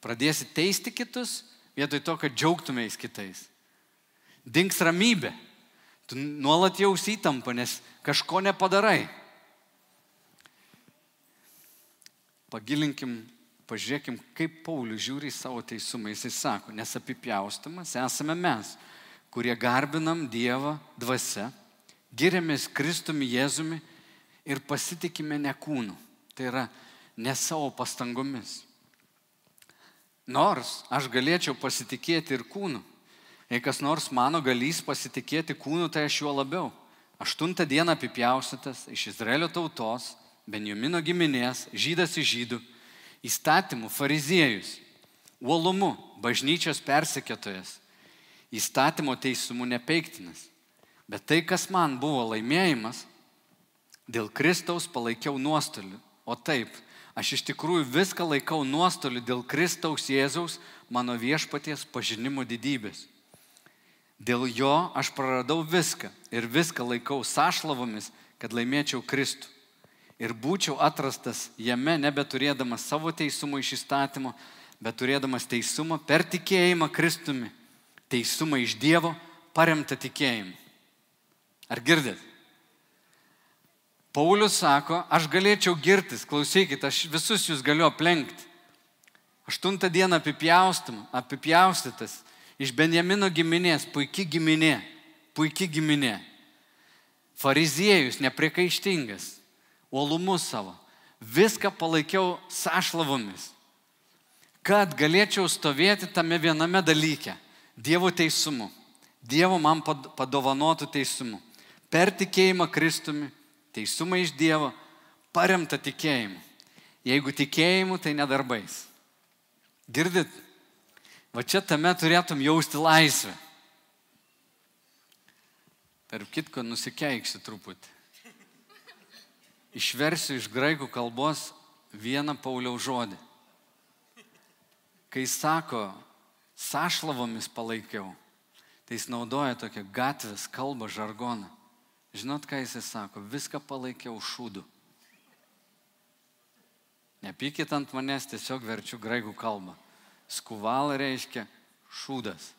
Pradėsi teisti kitus, vietoj to, kad džiaugtumės kitais. Dings ramybė. Tu nuolat jaus įtampą, nes kažko nepadarai. Pagilinkim, pažiūrėkim, kaip Paulius žiūri į savo teisumą. Jisai sako, nes apipjaustamas esame mes, kurie garbinam Dievą dvasia, giriamės Kristumi Jėzumi ir pasitikime ne kūnu. Tai yra ne savo pastangomis. Nors aš galėčiau pasitikėti ir kūnu. Jei kas nors mano galys pasitikėti kūnu, tai aš juo labiau. Aštuntą dieną apipjaustytas iš Izraelio tautos, Benjamino giminės, žydas iš žydų, įstatymų fariziejus, uolumu, bažnyčios persekėtojas, įstatymo teisumu nepeiktinas. Bet tai, kas man buvo laimėjimas, dėl Kristaus palaikiau nuostolių. O taip, Aš iš tikrųjų viską laikau nuostoliu dėl Kristaus Jėzaus, mano viešpaties pažinimo didybės. Dėl jo aš praradau viską ir viską laikau sąšlavomis, kad laimėčiau Kristų. Ir būčiau atrastas jame nebeturėdamas savo teisumo iš įstatymo, bet turėdamas teisumą per tikėjimą Kristumi. Teisumą iš Dievo paremtą tikėjimu. Ar girdėt? Paulius sako, aš galėčiau girtis, klausykit, aš visus jūs galiu aplenkti. Aštuntą dieną apipjaustytas iš Benjamino giminės, puikiai giminė, puikiai giminė. Fariziejus, nepriekaištingas, uolumus savo. Viską palaikiau sąšlavomis, kad galėčiau stovėti tame viename dalyke - Dievo teisumu. Dievo man padovanotų teisumu. Per tikėjimą Kristumi, teisumą iš Dievo, paremta tikėjimu. Jeigu tikėjimu, tai nedarbais. Girdit? Va čia tame turėtum jausti laisvę. Tarp kitko, nusikeiksiu truputį. Išversiu iš graikų kalbos vieną Pauliaus žodį. Kai sako, sašlavomis palaikiau, tai jis naudoja tokią gatvės kalbą, žargoną. Žinot, ką jis sako? Viską palaikiau šūdu. Nepykit ant manęs, tiesiog verčiu graikų kalbą. Skuval reiškia šūdas.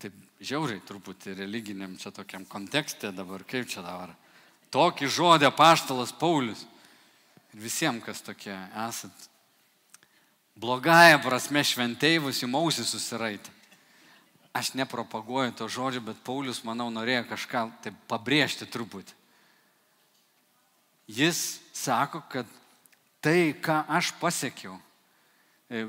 Taip žiauriai truputį religiniam čia tokiam kontekste dabar, kaip čia dabar. Tokį žodį paštalas Paulius. Ir visiems, kas tokie esat, blogąją prasme šventėjus jums ausį susiraitę. Aš nepropaguoju to žodžio, bet Paulius, manau, norėjo kažką taip pabrėžti truputį. Jis sako, kad tai, ką aš pasiekiau,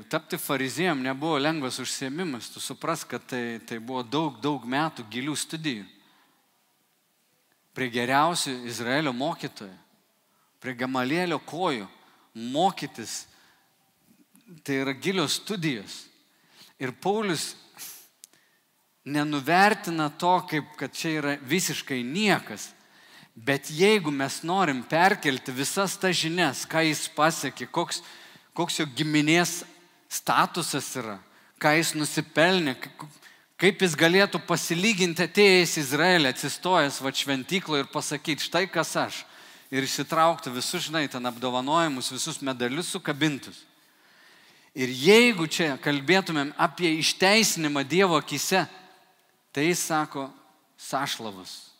tapti farizėjom nebuvo lengvas užsiemimas, tu supras, kad tai, tai buvo daug, daug metų gilių studijų. Prie geriausių Izraelio mokytojų, prie gamalėlio kojų mokytis, tai yra gilios studijos. Ir Paulius nenuvertina to, kaip kad čia yra visiškai niekas. Bet jeigu mes norim perkelti visas tas žinias, ką jis pasiekė, koks, koks jo giminės statusas yra, ką jis nusipelnė, kaip jis galėtų pasilyginti atėjęs į Izraelį, atsistojęs va šventykloje ir pasakyti, štai kas aš. Ir išsitraukti visus, žinai, ten apdovanojimus, visus medalius sukabintus. Ir jeigu čia kalbėtumėm apie išteisinimą Dievo akise, tai jis sako, sašlavus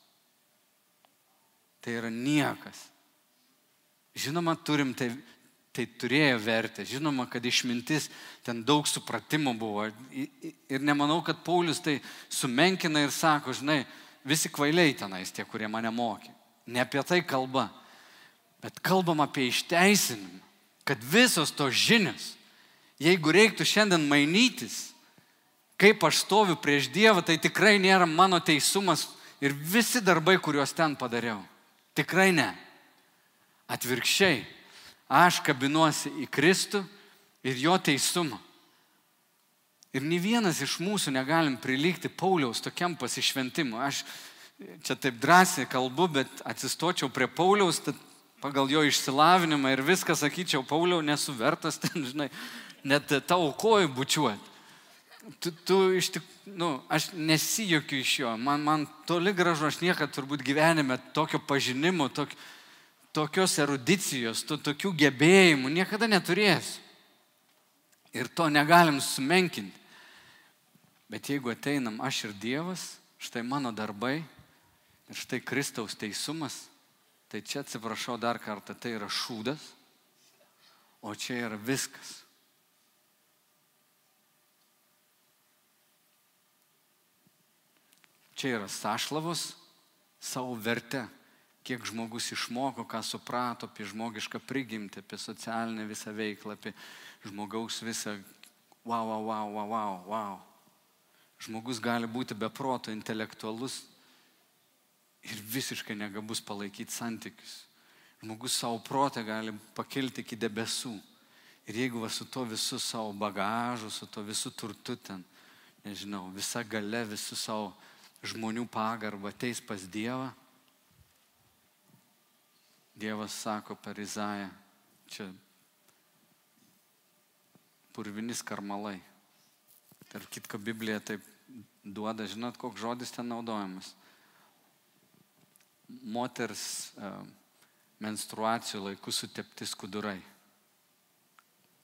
tai yra niekas. Žinoma, turim tai, tai turėjo vertę, žinoma, kad išmintis ten daug supratimo buvo. Ir nemanau, kad Paulius tai sumenkina ir sako, žinai, visi kvailiai tenais tie, kurie mane mokė. Ne apie tai kalba, bet kalbam apie išteisinimą, kad visos tos žinios, jeigu reiktų šiandien mainytis, kaip aš stoviu prieš Dievą, tai tikrai nėra mano teisumas ir visi darbai, kuriuos ten padariau. Tikrai ne. Atvirkščiai, aš kabinuosi į Kristų ir jo teisumą. Ir nei vienas iš mūsų negalim prilygti Pauliaus tokiam pasišventimui. Aš čia taip drąsiai kalbu, bet atsistočiau prie Pauliaus, tad pagal jo išsilavinimą ir viską sakyčiau, Pauliau, nesu vertas ten, žinai, net tavo kojų bučiuoti tu, tu iš tik, nu, aš nesijokiu iš jo, man, man toli gražu, aš niekada turbūt gyvenime tokio pažinimo, tok, tokios erudicijos, to, tokių gebėjimų niekada neturėsiu. Ir to negalim sumenkinti. Bet jeigu ateinam aš ir Dievas, štai mano darbai ir štai Kristaus teisumas, tai čia atsiprašau dar kartą, tai yra šūdas, o čia yra viskas. Čia yra sašlavos savo verte, kiek žmogus išmoko, ką suprato apie žmogišką prigimtį, apie socialinę visą veiklą, apie žmogaus visą wow, wow, wow, wow, wow, wow. Žmogus gali būti beproto intelektualus ir visiškai negabus palaikyti santykius. Žmogus savo protę gali pakilti iki debesų. Ir jeigu va su to visu savo bagažu, su to visu turtu ten, nežinau, visa gale, visu savo žmonių pagarbą ateis pas Dievą, Dievas sako per Izaiją, čia purvinis karmalai. Tarp kitko Biblija taip duoda, žinot, koks žodis ten naudojamas. Moters uh, menstruacijų laikų sutepti skudurai.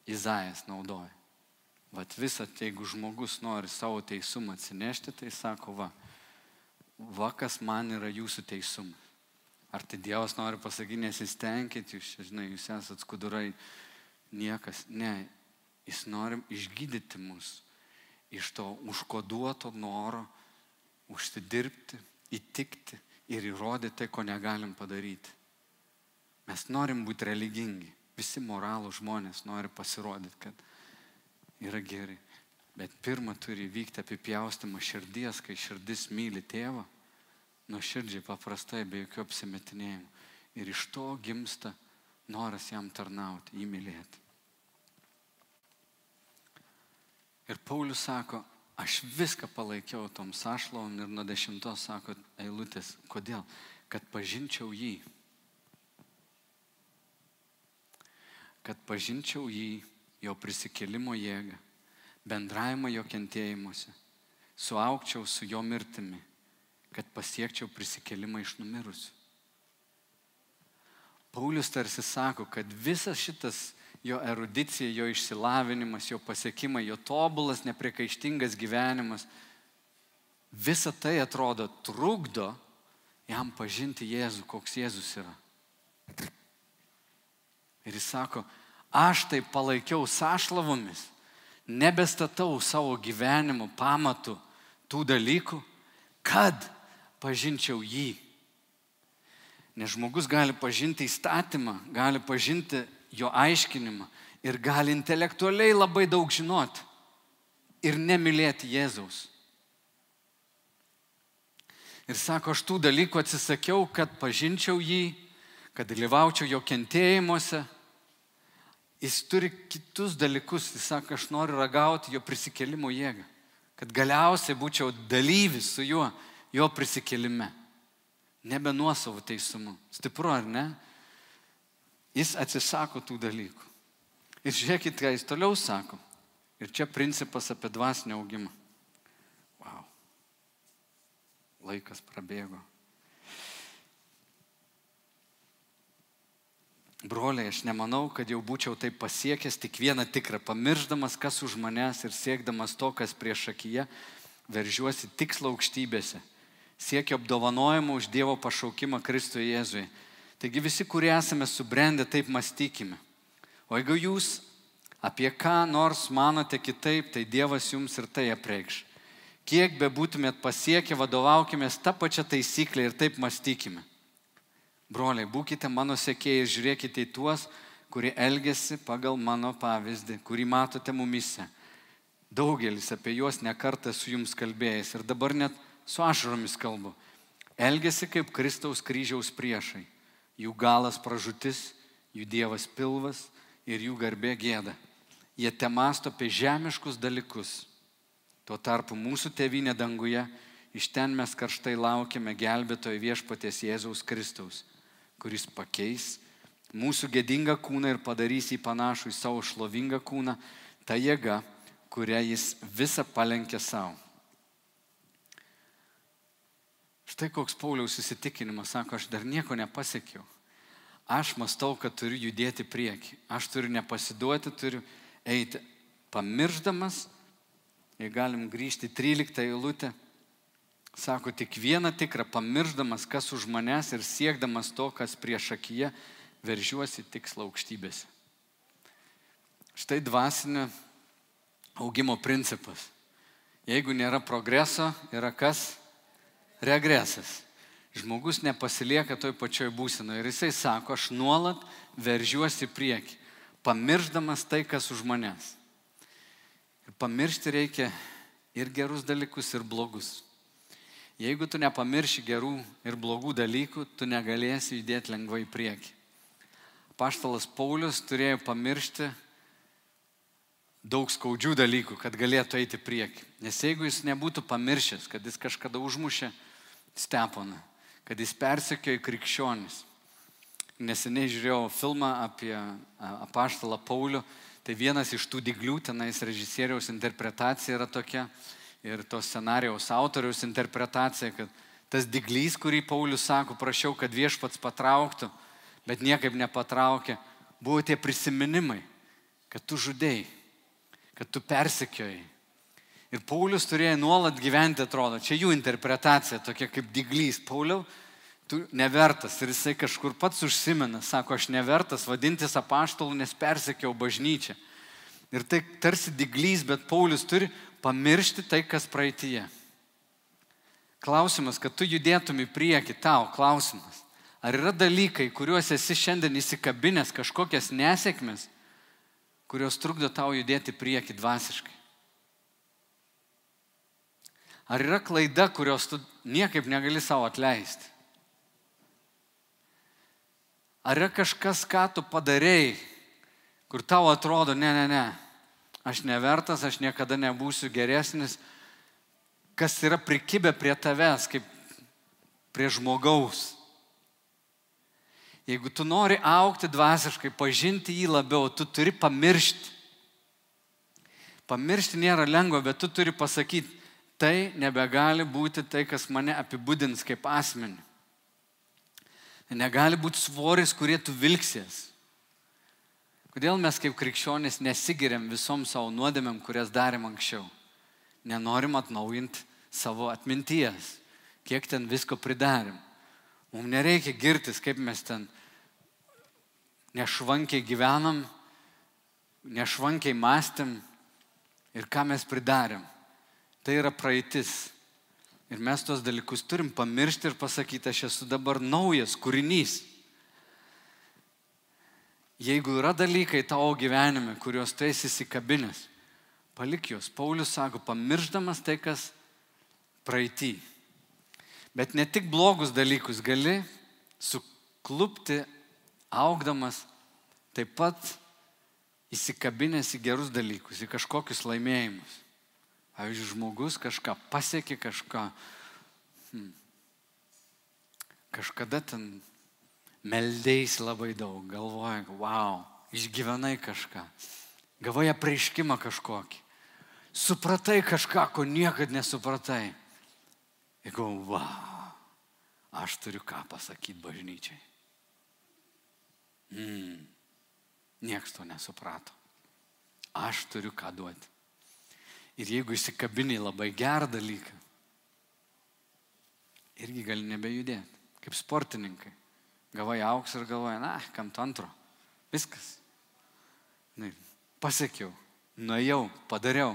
Izaijas naudoja. Vat visą, jeigu žmogus nori savo teisumą atsinešti, tai sako, va, va kas man yra jūsų teisumas. Ar tai Dievas nori pasakyti, nesistengkit, jūs, žinai, jūs esat skudurai, niekas, ne, jis nori išgydyti mus iš to užkoduoto noro užsidirbti, įtikti ir įrodyti tai, ko negalim padaryti. Mes norim būti religingi, visi moralų žmonės nori pasirodyti, kad yra gerai. Bet pirmą turi vykti apipjaustymą širdies, kai širdis myli tėvą, nuo širdžiai paprastai, be jokių apsimetinėjimų. Ir iš to gimsta noras jam tarnauti, jį mylėti. Ir Paulius sako, aš viską palaikiau tom sašlovom ir nuo dešimtos sako eilutės, kodėl? Kad pažinčiau jį. Kad pažinčiau jį, jo prisikelimo jėgą bendravimą jo kentėjimuose, suaukčiau su jo mirtimi, kad pasiekčiau prisikelimą iš numirusių. Paulius tarsi sako, kad visas šitas jo erudicija, jo išsilavinimas, jo pasiekimai, jo tobulas, nepriekaištingas gyvenimas, visa tai atrodo trukdo jam pažinti Jėzų, koks Jėzus yra. Ir jis sako, aš tai palaikiau sąšlavomis nebestatau savo gyvenimo pamatų tų dalykų, kad pažinčiau jį. Nes žmogus gali pažinti įstatymą, gali pažinti jo aiškinimą ir gali intelektualiai labai daug žinoti ir nemylėti Jėzaus. Ir sako, aš tų dalykų atsisakiau, kad pažinčiau jį, kad dalyvaučiau jo kentėjimuose Jis turi kitus dalykus. Jis sako, aš noriu ragauti jo prisikelimo jėgą. Kad galiausiai būčiau dalyvis su juo, jo prisikelime. Nebe nuosavų teisumų. Stipru ar ne? Jis atsisako tų dalykų. Ir žiūrėkit, ką jis toliau sako. Ir čia principas apie dvasinį augimą. Wow. Laikas prabėgo. Broliai, aš nemanau, kad jau būčiau taip pasiekęs tik vieną tikrą, pamirždamas, kas už manęs ir siekdamas to, kas prieš akiją, veržiuosi tikslo aukštybėse, siekiu apdovanojimą už Dievo pašaukimą Kristuje Jėzui. Taigi visi, kurie esame subrendę, taip mąstykime. O jeigu jūs apie ką nors manote kitaip, tai Dievas jums ir tai apreikš. Kiek be būtumėt pasiekę, vadovaukime tą pačią taisyklę ir taip mąstykime. Broliai, būkite mano sekėjai ir žiūrėkite į tuos, kurie elgesi pagal mano pavyzdį, kurį matote mumise. Daugelis apie juos nekartą su jums kalbėjęs ir dabar net su ašaromis kalbu. Elgesi kaip Kristaus kryžiaus priešai. Jų galas pražutis, jų dievas pilvas ir jų garbė gėda. Jie te masto apie žemiškus dalykus. Tuo tarpu mūsų tėvynė danguje, iš ten mes karštai laukiame gelbėtojo viešpaties Jėzaus Kristaus kuris pakeis mūsų gėdingą kūną ir padarys jį panašų į savo šlovingą kūną, ta jėga, kurią jis visą palenkė savo. Štai koks Pauliaus įsitikinimas, sako, aš dar nieko nepasiekiau. Aš mastau, kad turiu judėti prieki. Aš turiu nepasiduoti, turiu eiti. Pamirždamas, jei galim grįžti 13 eilutę, Sako, tik vieną tikrą, pamirždamas, kas už manęs ir siekdamas to, kas prieš akiją, veržiuosi tikslo aukštybėse. Štai dvasinio augimo principas. Jeigu nėra progreso, yra kas? Regresas. Žmogus nepasilieka toj pačioj būsenoje ir jisai sako, aš nuolat veržiuosi prieki, pamirždamas tai, kas už manęs. Ir pamiršti reikia ir gerus dalykus, ir blogus. Jeigu tu nepamirši gerų ir blogų dalykų, tu negalėsi judėti lengvai į priekį. Paštalas Paulius turėjo pamiršti daug skaudžių dalykų, kad galėtų eiti prieki. Nes jeigu jis nebūtų pamiršęs, kad jis kažkada užmušė Steponą, kad jis persekiojo krikščionis. Neseniai žiūrėjau filmą apie apaštalą Paulių, tai vienas iš tų diglių tenais režisieriaus interpretacija yra tokia, ir to scenarijaus autoriaus interpretacija, kad tas diglys, kurį Paulius sako, prašiau, kad viešpats patrauktų, bet niekaip nepatraukė, buvo tie prisiminimai, kad tu žudėjai, kad tu persekiojai. Ir Paulius turėjo nuolat gyventi, atrodo, čia jų interpretacija tokia kaip diglys. Pauliau, tu nevertas ir jisai kažkur pats užsimena, sako, aš nevertas vadintis apaštalų, nes persekiau bažnyčią. Ir tai tarsi diglys, bet Paulius turi pamiršti tai, kas praeitie. Klausimas, kad tu judėtum į priekį, tau klausimas. Ar yra dalykai, kuriuos esi šiandien įsikabinęs, kažkokias nesėkmes, kurios trukdo tau judėti prieki dvasiškai? Ar yra klaida, kurios tu niekaip negali savo atleisti? Ar yra kažkas, ką tu padarėjai, kur tau atrodo, ne, ne, ne, aš nevertas, aš niekada nebūsiu geresnis, kas yra prikibę prie tavęs, kaip prie žmogaus. Jeigu tu nori aukti dvasiškai, pažinti jį labiau, tu turi pamiršti. Pamiršti nėra lengva, bet tu turi pasakyti, tai nebegali būti tai, kas mane apibūdins kaip asmenį. Tai negali būti svoris, kurie tu vilksies. Kodėl mes kaip krikščionys nesigiriam visom savo nuodėmėm, kurias darėm anksčiau? Nenorim atnaujinti savo atminties, kiek ten visko pridarėm. Mums nereikia girtis, kaip mes ten nešvankiai gyvenam, nešvankiai mąstėm ir ką mes pridarėm. Tai yra praeitis. Ir mes tos dalykus turim pamiršti ir pasakyti, aš esu dabar naujas kūrinys. Jeigu yra dalykai tavo gyvenime, kuriuos tu esi įsikabinęs, palik juos. Paulius sako, pamiršdamas tai, kas praeitį. Bet ne tik blogus dalykus gali suklupti, augdamas, taip pat įsikabinęs į gerus dalykus, į kažkokius laimėjimus. Pavyzdžiui, žmogus kažką pasiekė, kažką. Hmm, kažkada ten meldėjai labai daug, galvoja, wow, išgyvenai kažką, gavai apreiškimą kažkokį, supratai kažką, ko niekada nesupratai. Ir galvoju, wow, aš turiu ką pasakyti bažnyčiai. Mm, Niekas to nesuprato. Aš turiu ką duoti. Ir jeigu įsikabiniai labai gerą dalyką, irgi gali nebejudėti. Kaip sportininkai. Gavai auks ir galvoja, na, kam to antro. Viskas. Na, pasiekiau, nuėjau, padariau.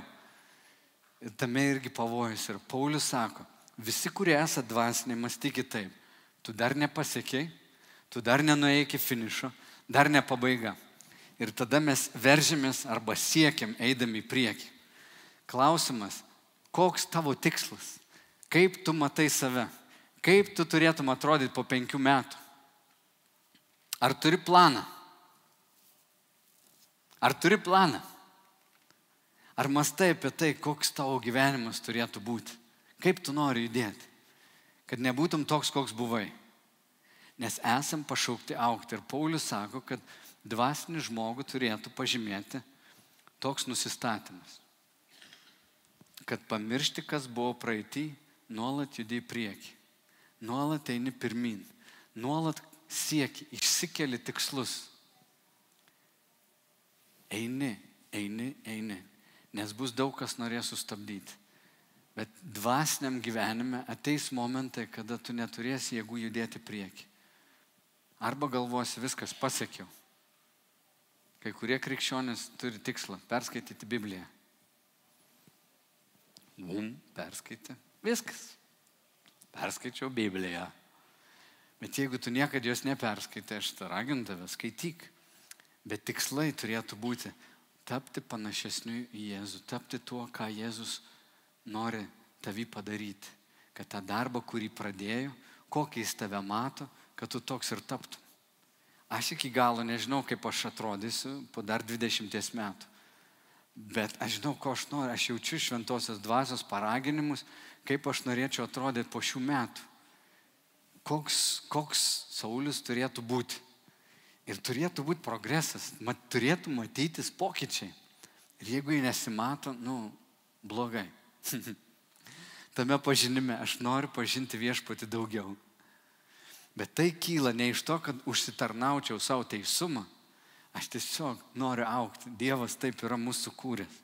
Ir tame irgi pavojus. Ir Paulius sako, visi, kurie esate dvasiniai, mąstykit taip. Tu dar nepasiekiai, tu dar nenuėjai iki finišo, dar ne pabaiga. Ir tada mes veržėmės arba siekiam eidami į priekį. Klausimas, koks tavo tikslas? Kaip tu matai save? Kaip tu turėtum atrodyti po penkių metų? Ar turi planą? Ar turi planą? Ar mastai apie tai, koks tavo gyvenimas turėtų būti? Kaip tu nori judėti? Kad nebūtum toks, koks buvai. Nes esam pašaukti aukti. Ir Paulius sako, kad dvasinį žmogų turėtų pažymėti toks nusistatymas kad pamiršti, kas buvo praeitį, nuolat judi į priekį, nuolat eini pirmin, nuolat sieki, išsikeli tikslus. Eini, eini, eini, nes bus daug kas norės sustabdyti. Bet dvasiniam gyvenime ateis momentai, kada tu neturėsi jėgų judėti prieki. Arba galvosi, viskas pasiekiau. Kai kurie krikščionys turi tikslą perskaityti Bibliją. Bum, perskaitė. Viskas. Perskaičiau Bibliją. Bet jeigu tu niekada jos neperskaitai, aš tą raginu tave, skaityk. Bet tikslai turėtų būti tapti panašesniu į Jėzų, tapti tuo, ką Jėzus nori tavį padaryti. Kad tą darbą, kurį pradėjo, kokį jis tave mato, kad tu toks ir taptum. Aš iki galo nežinau, kaip aš atrodysiu po dar 20 metų. Bet aš žinau, ko aš noriu, aš jaučiu šventosios dvasios paraginimus, kaip aš norėčiau atrodyti po šių metų. Koks, koks Saulis turėtų būti. Ir turėtų būti progresas, mat, turėtų matytis pokyčiai. Ir jeigu jį nesimato, nu, blogai. Tame pažinime aš noriu pažinti viešpati daugiau. Bet tai kyla ne iš to, kad užsitarnaučiau savo teisumą, Aš tiesiog noriu aukti. Dievas taip yra mūsų kūręs.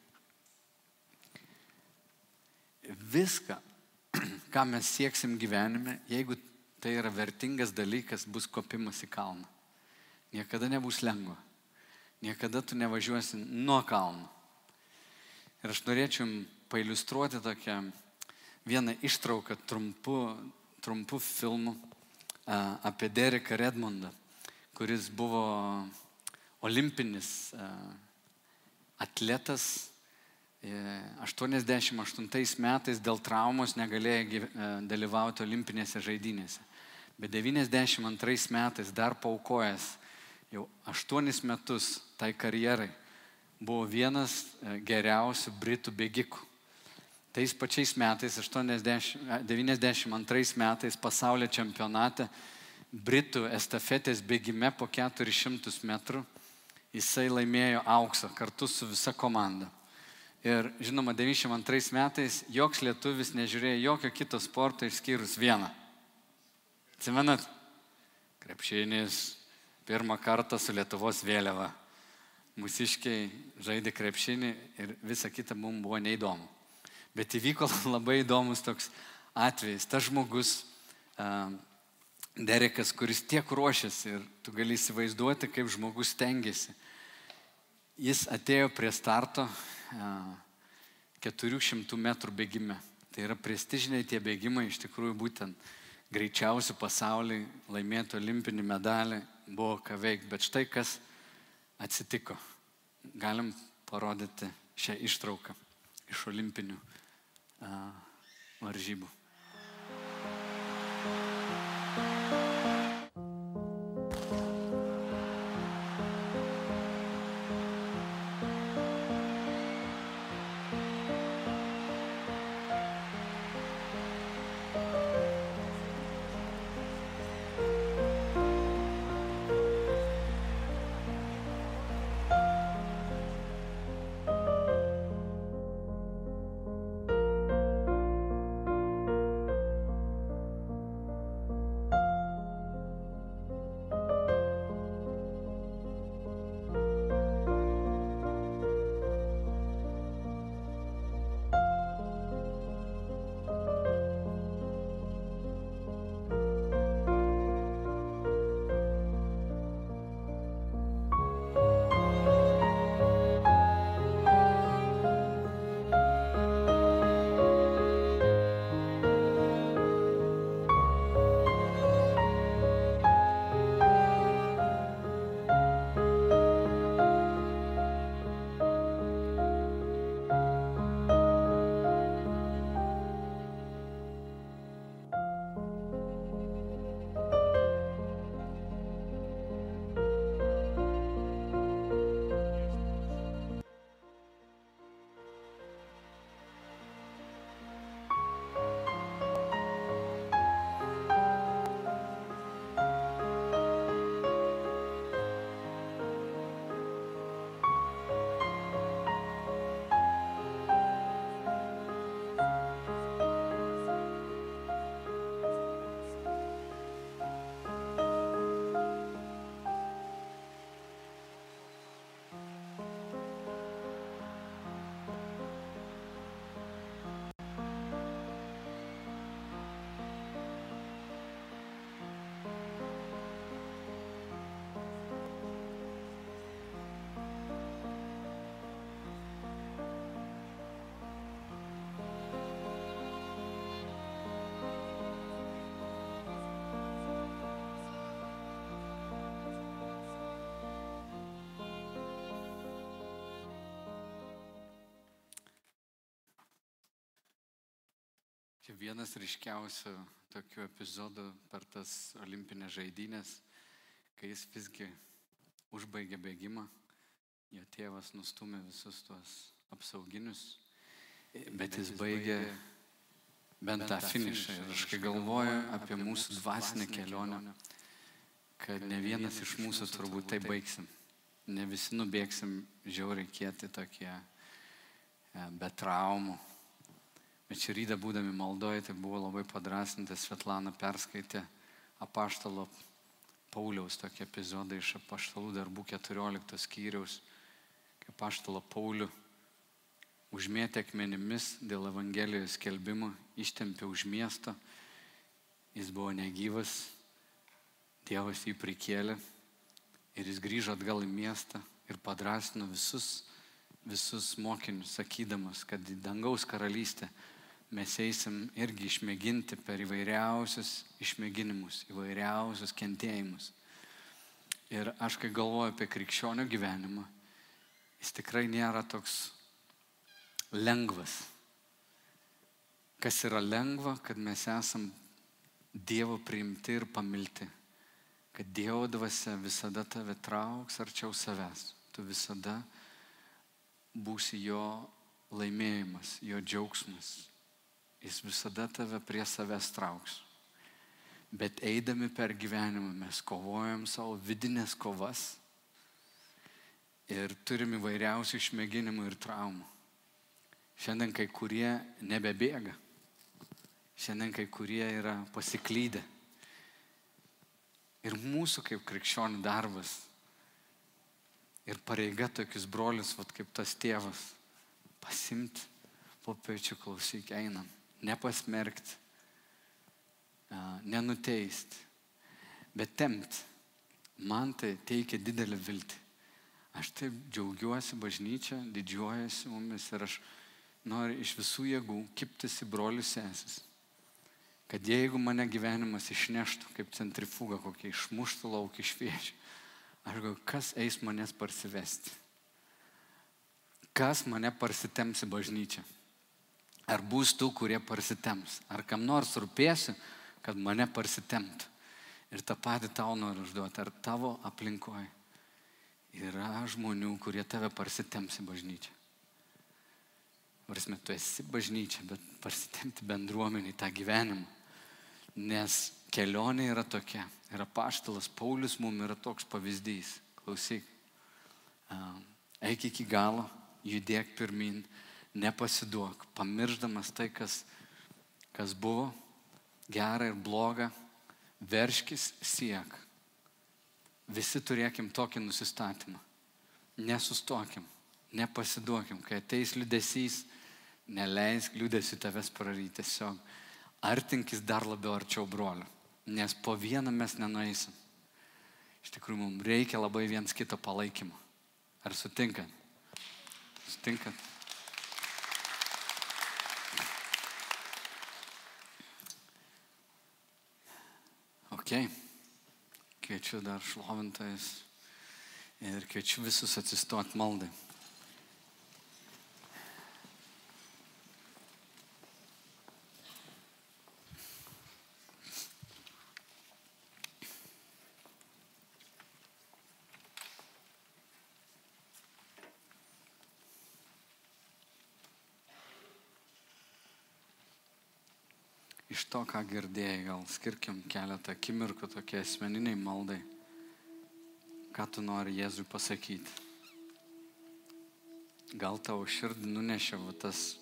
Viską, ką mes sieksim gyvenime, jeigu tai yra vertingas dalykas, bus kopimas į kalną. Niekada nebus lengva. Niekada tu nevažiuosi nuo kalno. Ir aš norėčiau pailustruoti tokią vieną ištrauką trumpu, trumpu filmu apie Dereką Redmondą, kuris buvo olimpinis atletas, 88 metais dėl traumos negalėjo dalyvauti olimpinėse žaidynėse. Bet 92 metais dar paukojęs jau 8 metus tai karjerai buvo vienas geriausių Britų bėgikų. Tais pačiais metais, 80, 92 metais pasaulio čempionate, Britų estafetės bėgime po 400 metrų jisai laimėjo auksą kartu su visa komanda. Ir žinoma, 92 metais joks lietuvis nežiūrėjo jokio kito sporto išskyrus vieną. Atsimenat? Krepšinis pirmą kartą su Lietuvos vėliava. Mūsiškiai žaidė krepšinį ir visa kita mums buvo neįdomu. Bet įvyko labai įdomus toks atvejis. Tas žmogus, uh, Derekas, kuris tiek ruošiasi ir tu gali įsivaizduoti, kaip žmogus tengiasi. Jis atėjo prie starto 400 metrų bėgime. Tai yra prestižiniai tie bėgimai, iš tikrųjų būtent greičiausių pasaulyje laimėtų olimpinį medalį buvo ką veikti. Bet štai kas atsitiko. Galim parodyti šią ištrauką iš olimpinių uh, Čia vienas ryškiausių tokių epizodų per tas olimpinės žaidynės, kai jis visgi užbaigė bėgimą, jo tėvas nustumė visus tuos apsauginius, bet jis baigė bent tą finišą. Ir aš kai galvoju apie mūsų dvasinę kelionę, kad ne vienas iš mūsų turbūt tai baigsim. Ne visi nubėgsim žiauriai kieti tokie be traumų Bet šį rytą būdami maldoje, tai buvo labai padrasintas, Svetlana perskaitė apaštalo Pauliaus tokį epizodą iš apaštalų darbų 14 skyriaus, kai apaštalo Paulių užmėtė akmenimis dėl Evangelijos skelbimo, ištempė už miesto, jis buvo negyvas, Dievas jį prikėlė ir jis grįžo atgal į miestą ir padrasino visus, visus mokinius, sakydamas, kad į dangaus karalystę mes eisim irgi išmėginti per įvairiausius išmėginimus, įvairiausius kentėjimus. Ir aš kai galvoju apie krikščionių gyvenimą, jis tikrai nėra toks lengvas. Kas yra lengva, kad mes esam Dievo priimti ir pamilti. Kad Dievo dvasia visada tave trauks arčiau savęs. Tu visada būsi jo laimėjimas, jo džiaugsmas. Jis visada tave prie savęs trauks. Bet eidami per gyvenimą mes kovojam savo vidinės kovas ir turim įvairiausių išmėginimų ir traumų. Šiandien kai kurie nebebėga. Šiandien kai kurie yra pasiklydę. Ir mūsų kaip krikščionių darbas ir pareiga tokius brolius, vat kaip tas tėvas, pasimti po pečių klausyk, einam, nepasmerkti, nenuteisti, bet temti. Man tai teikia didelį viltį. Aš taip džiaugiuosi bažnyčia, didžiuojasi mumis ir aš noriu iš visų jėgų kiptis į brolius sesis. Kad jeigu mane gyvenimas išneštų kaip centrifuga, kokia išmuštų lauk iš vėžių, aš galvoju, kas eis manęs parsivesti? Kas mane parsitems į bažnyčią? Ar bus tų, kurie parsitems? Ar kam nors rūpėsiu, kad mane parsitemtų? Ir tą patį tau noriu užduoti. Ar tavo aplinkoje yra žmonių, kurie tave parsitems į bažnyčią? Varsime, tu esi bažnyčia, bet parsitemti bendruomenį tą gyvenimą. Nes kelionė yra tokia. Ir apaštalas Paulius mums yra toks pavyzdys. Klausyk, eik iki galo, judėk pirmin, nepasiduok, pamirždamas tai, kas, kas buvo gera ir bloga, verškis siek. Visi turėkim tokį nusistatymą. Nesustokim, nepasiduokim, kai ateis liudesys, Neleisk liūdėsi tavęs praryti, tiesiog artinkis dar labiau arčiau brolio, nes po vieną mes nenueisim. Iš tikrųjų, mums reikia labai viens kito palaikymo. Ar sutinkat? Sutinkat? Ok. Kviečiu dar šlovintojus ir kviečiu visus atsistoti maldai. iš to, ką girdėjai, gal skirkim keletą akimirkų tokie asmeniniai maldai. Ką tu nori Jėzui pasakyti? Gal tavo širdį nunešė tas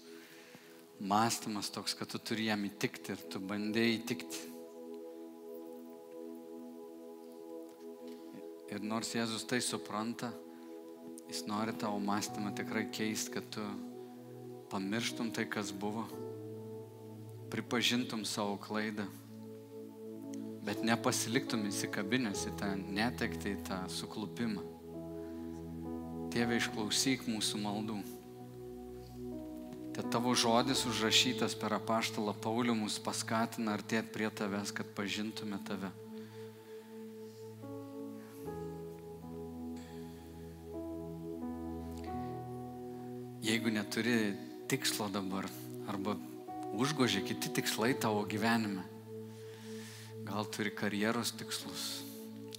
mąstymas toks, kad tu turi jam įtikti ir tu bandėjai įtikti. Ir nors Jėzus tai supranta, jis nori tavo mąstymą tikrai keisti, kad tu pamirštum tai, kas buvo pripažintum savo klaidą, bet nepasiliktum įsikabinęs į tą netektį, į tą suklupimą. Tėve, išklausyk mūsų maldų. Te tavo žodis užrašytas per apaštalą Paulių mus paskatina artėti prie tavęs, kad pažintume tave. Jeigu neturi tikslo dabar arba užgožė kiti tikslai tavo gyvenime. Gal turi karjeros tikslus,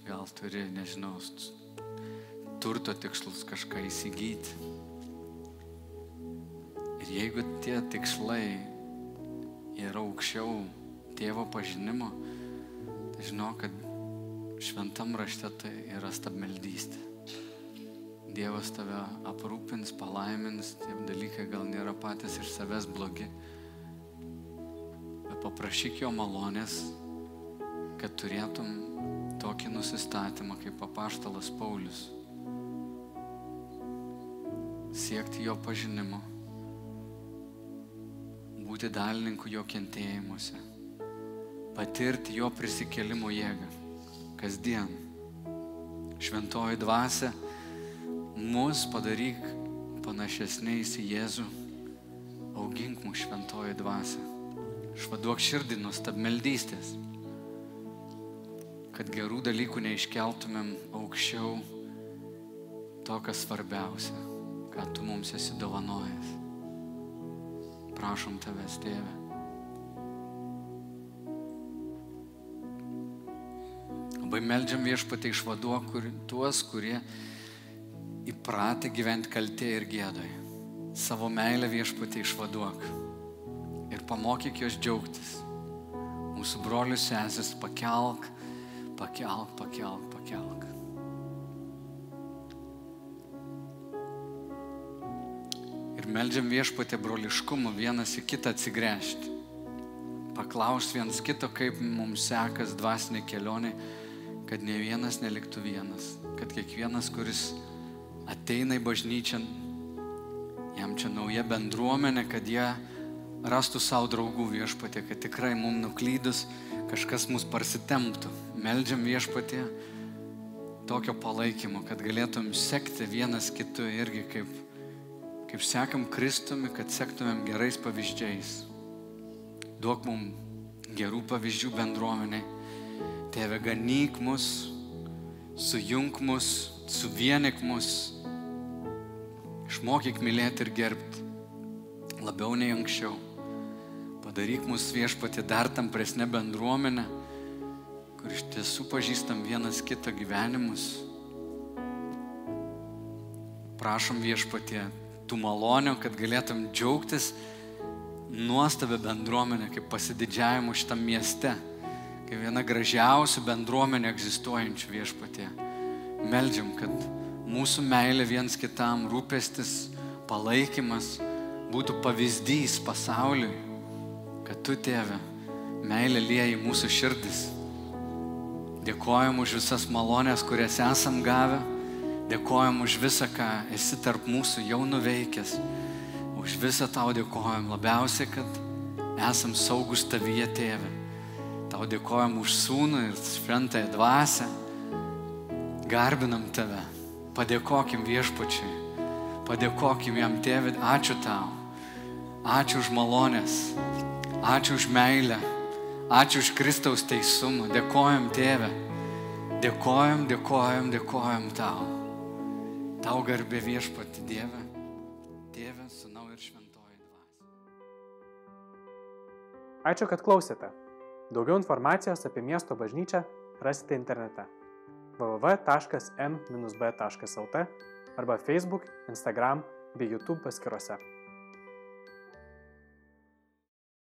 gal turi, nežinau, turto tikslus kažką įsigyti. Ir jeigu tie tikslai yra aukščiau tėvo pažinimo, tai žinau, kad šventam rašte tai yra stabmeldystė. Dievas tave aprūpins, palaimins, tie dalykai gal nėra patys iš savęs blogi paprašyk jo malonės, kad turėtum tokį nusistatymą kaip apaštalas Paulius. Siekti jo pažinimo, būti dalininku jo kentėjimuose, patirti jo prisikelimo jėgą kasdien. Šventoji dvasia, mus padaryk panašesniais į Jėzų, augink mūsų šventoji dvasia. Švaduok širdį nuo stabmeldystės, kad gerų dalykų neiškeltumėm aukščiau to, kas svarbiausia, ką tu mums esi dovanojęs. prašom tavęs, tėve. Labai meldžiam viešpatį išvaduok kur, tuos, kurie įpratę gyventi kaltė ir gėdoj. Savo meilę viešpatį išvaduok pamokyk juos džiaugtis. Mūsų brolius sesis pakelk, pakelk, pakelk, pakelk. Ir meldžiam viešpatė broliškumu vienas į kitą atsigręžti. Paklaus vienas kito, kaip mums sekas dvasinė kelionė, kad ne vienas neliktų vienas, kad kiekvienas, kuris ateina į bažnyčią, jam čia nauja bendruomenė, kad jie rastų savo draugų viešpatė, kad tikrai mums nuklydus kažkas mus parsitemptų. Meldžiam viešpatė tokio palaikymo, kad galėtum sekti vienas kitu irgi kaip, kaip sekam Kristumi, kad sektumėm gerais pavyzdžiais. Duok mums gerų pavyzdžių bendruomeniai. Tėve, ganyk mus, sujung mus, suvienik mus, išmokyk mylėti ir gerbti labiau nei anksčiau. Padaryk mus viešpatį dar tampresnė bendruomenė, kur iš tiesų pažįstam vienas kitą gyvenimus. Prašom viešpatie tų malonių, kad galėtum džiaugtis nuostabę bendruomenę, kaip pasididžiavimu šitam mieste, kaip viena gražiausių bendruomenė egzistuojančių viešpatie. Meldžiam, kad mūsų meilė viens kitam, rūpestis, palaikymas būtų pavyzdys pasauliui kad tu, tėve, meilė lieji mūsų širdis. Dėkojam už visas malonės, kurias esam gavę. Dėkojam už visą, ką esi tarp mūsų jau nuveikęs. Už visą tau dėkojam labiausiai, kad esam saugus tavyje, tėve. Tau dėkojam už sūnų ir šventąją dvasę. Garbinam tave. Padėkokim viešpačiui. Padėkokim jam, tėve. Ačiū tau. Ačiū už malonės. Ačiū už meilę. Ačiū už Kristaus teisumą. Dėkojam Tėvę. Dėkojam, dėkojam, dėkojam tau. Tau garbė viešpati Dieve. Tėvė, Sūnau ir Šventoji Dvasia. Ačiū, kad klausėte. Daugiau informacijos apie miesto bažnyčią rasite internete www.m-b.lt arba Facebook, Instagram bei YouTube paskiruose.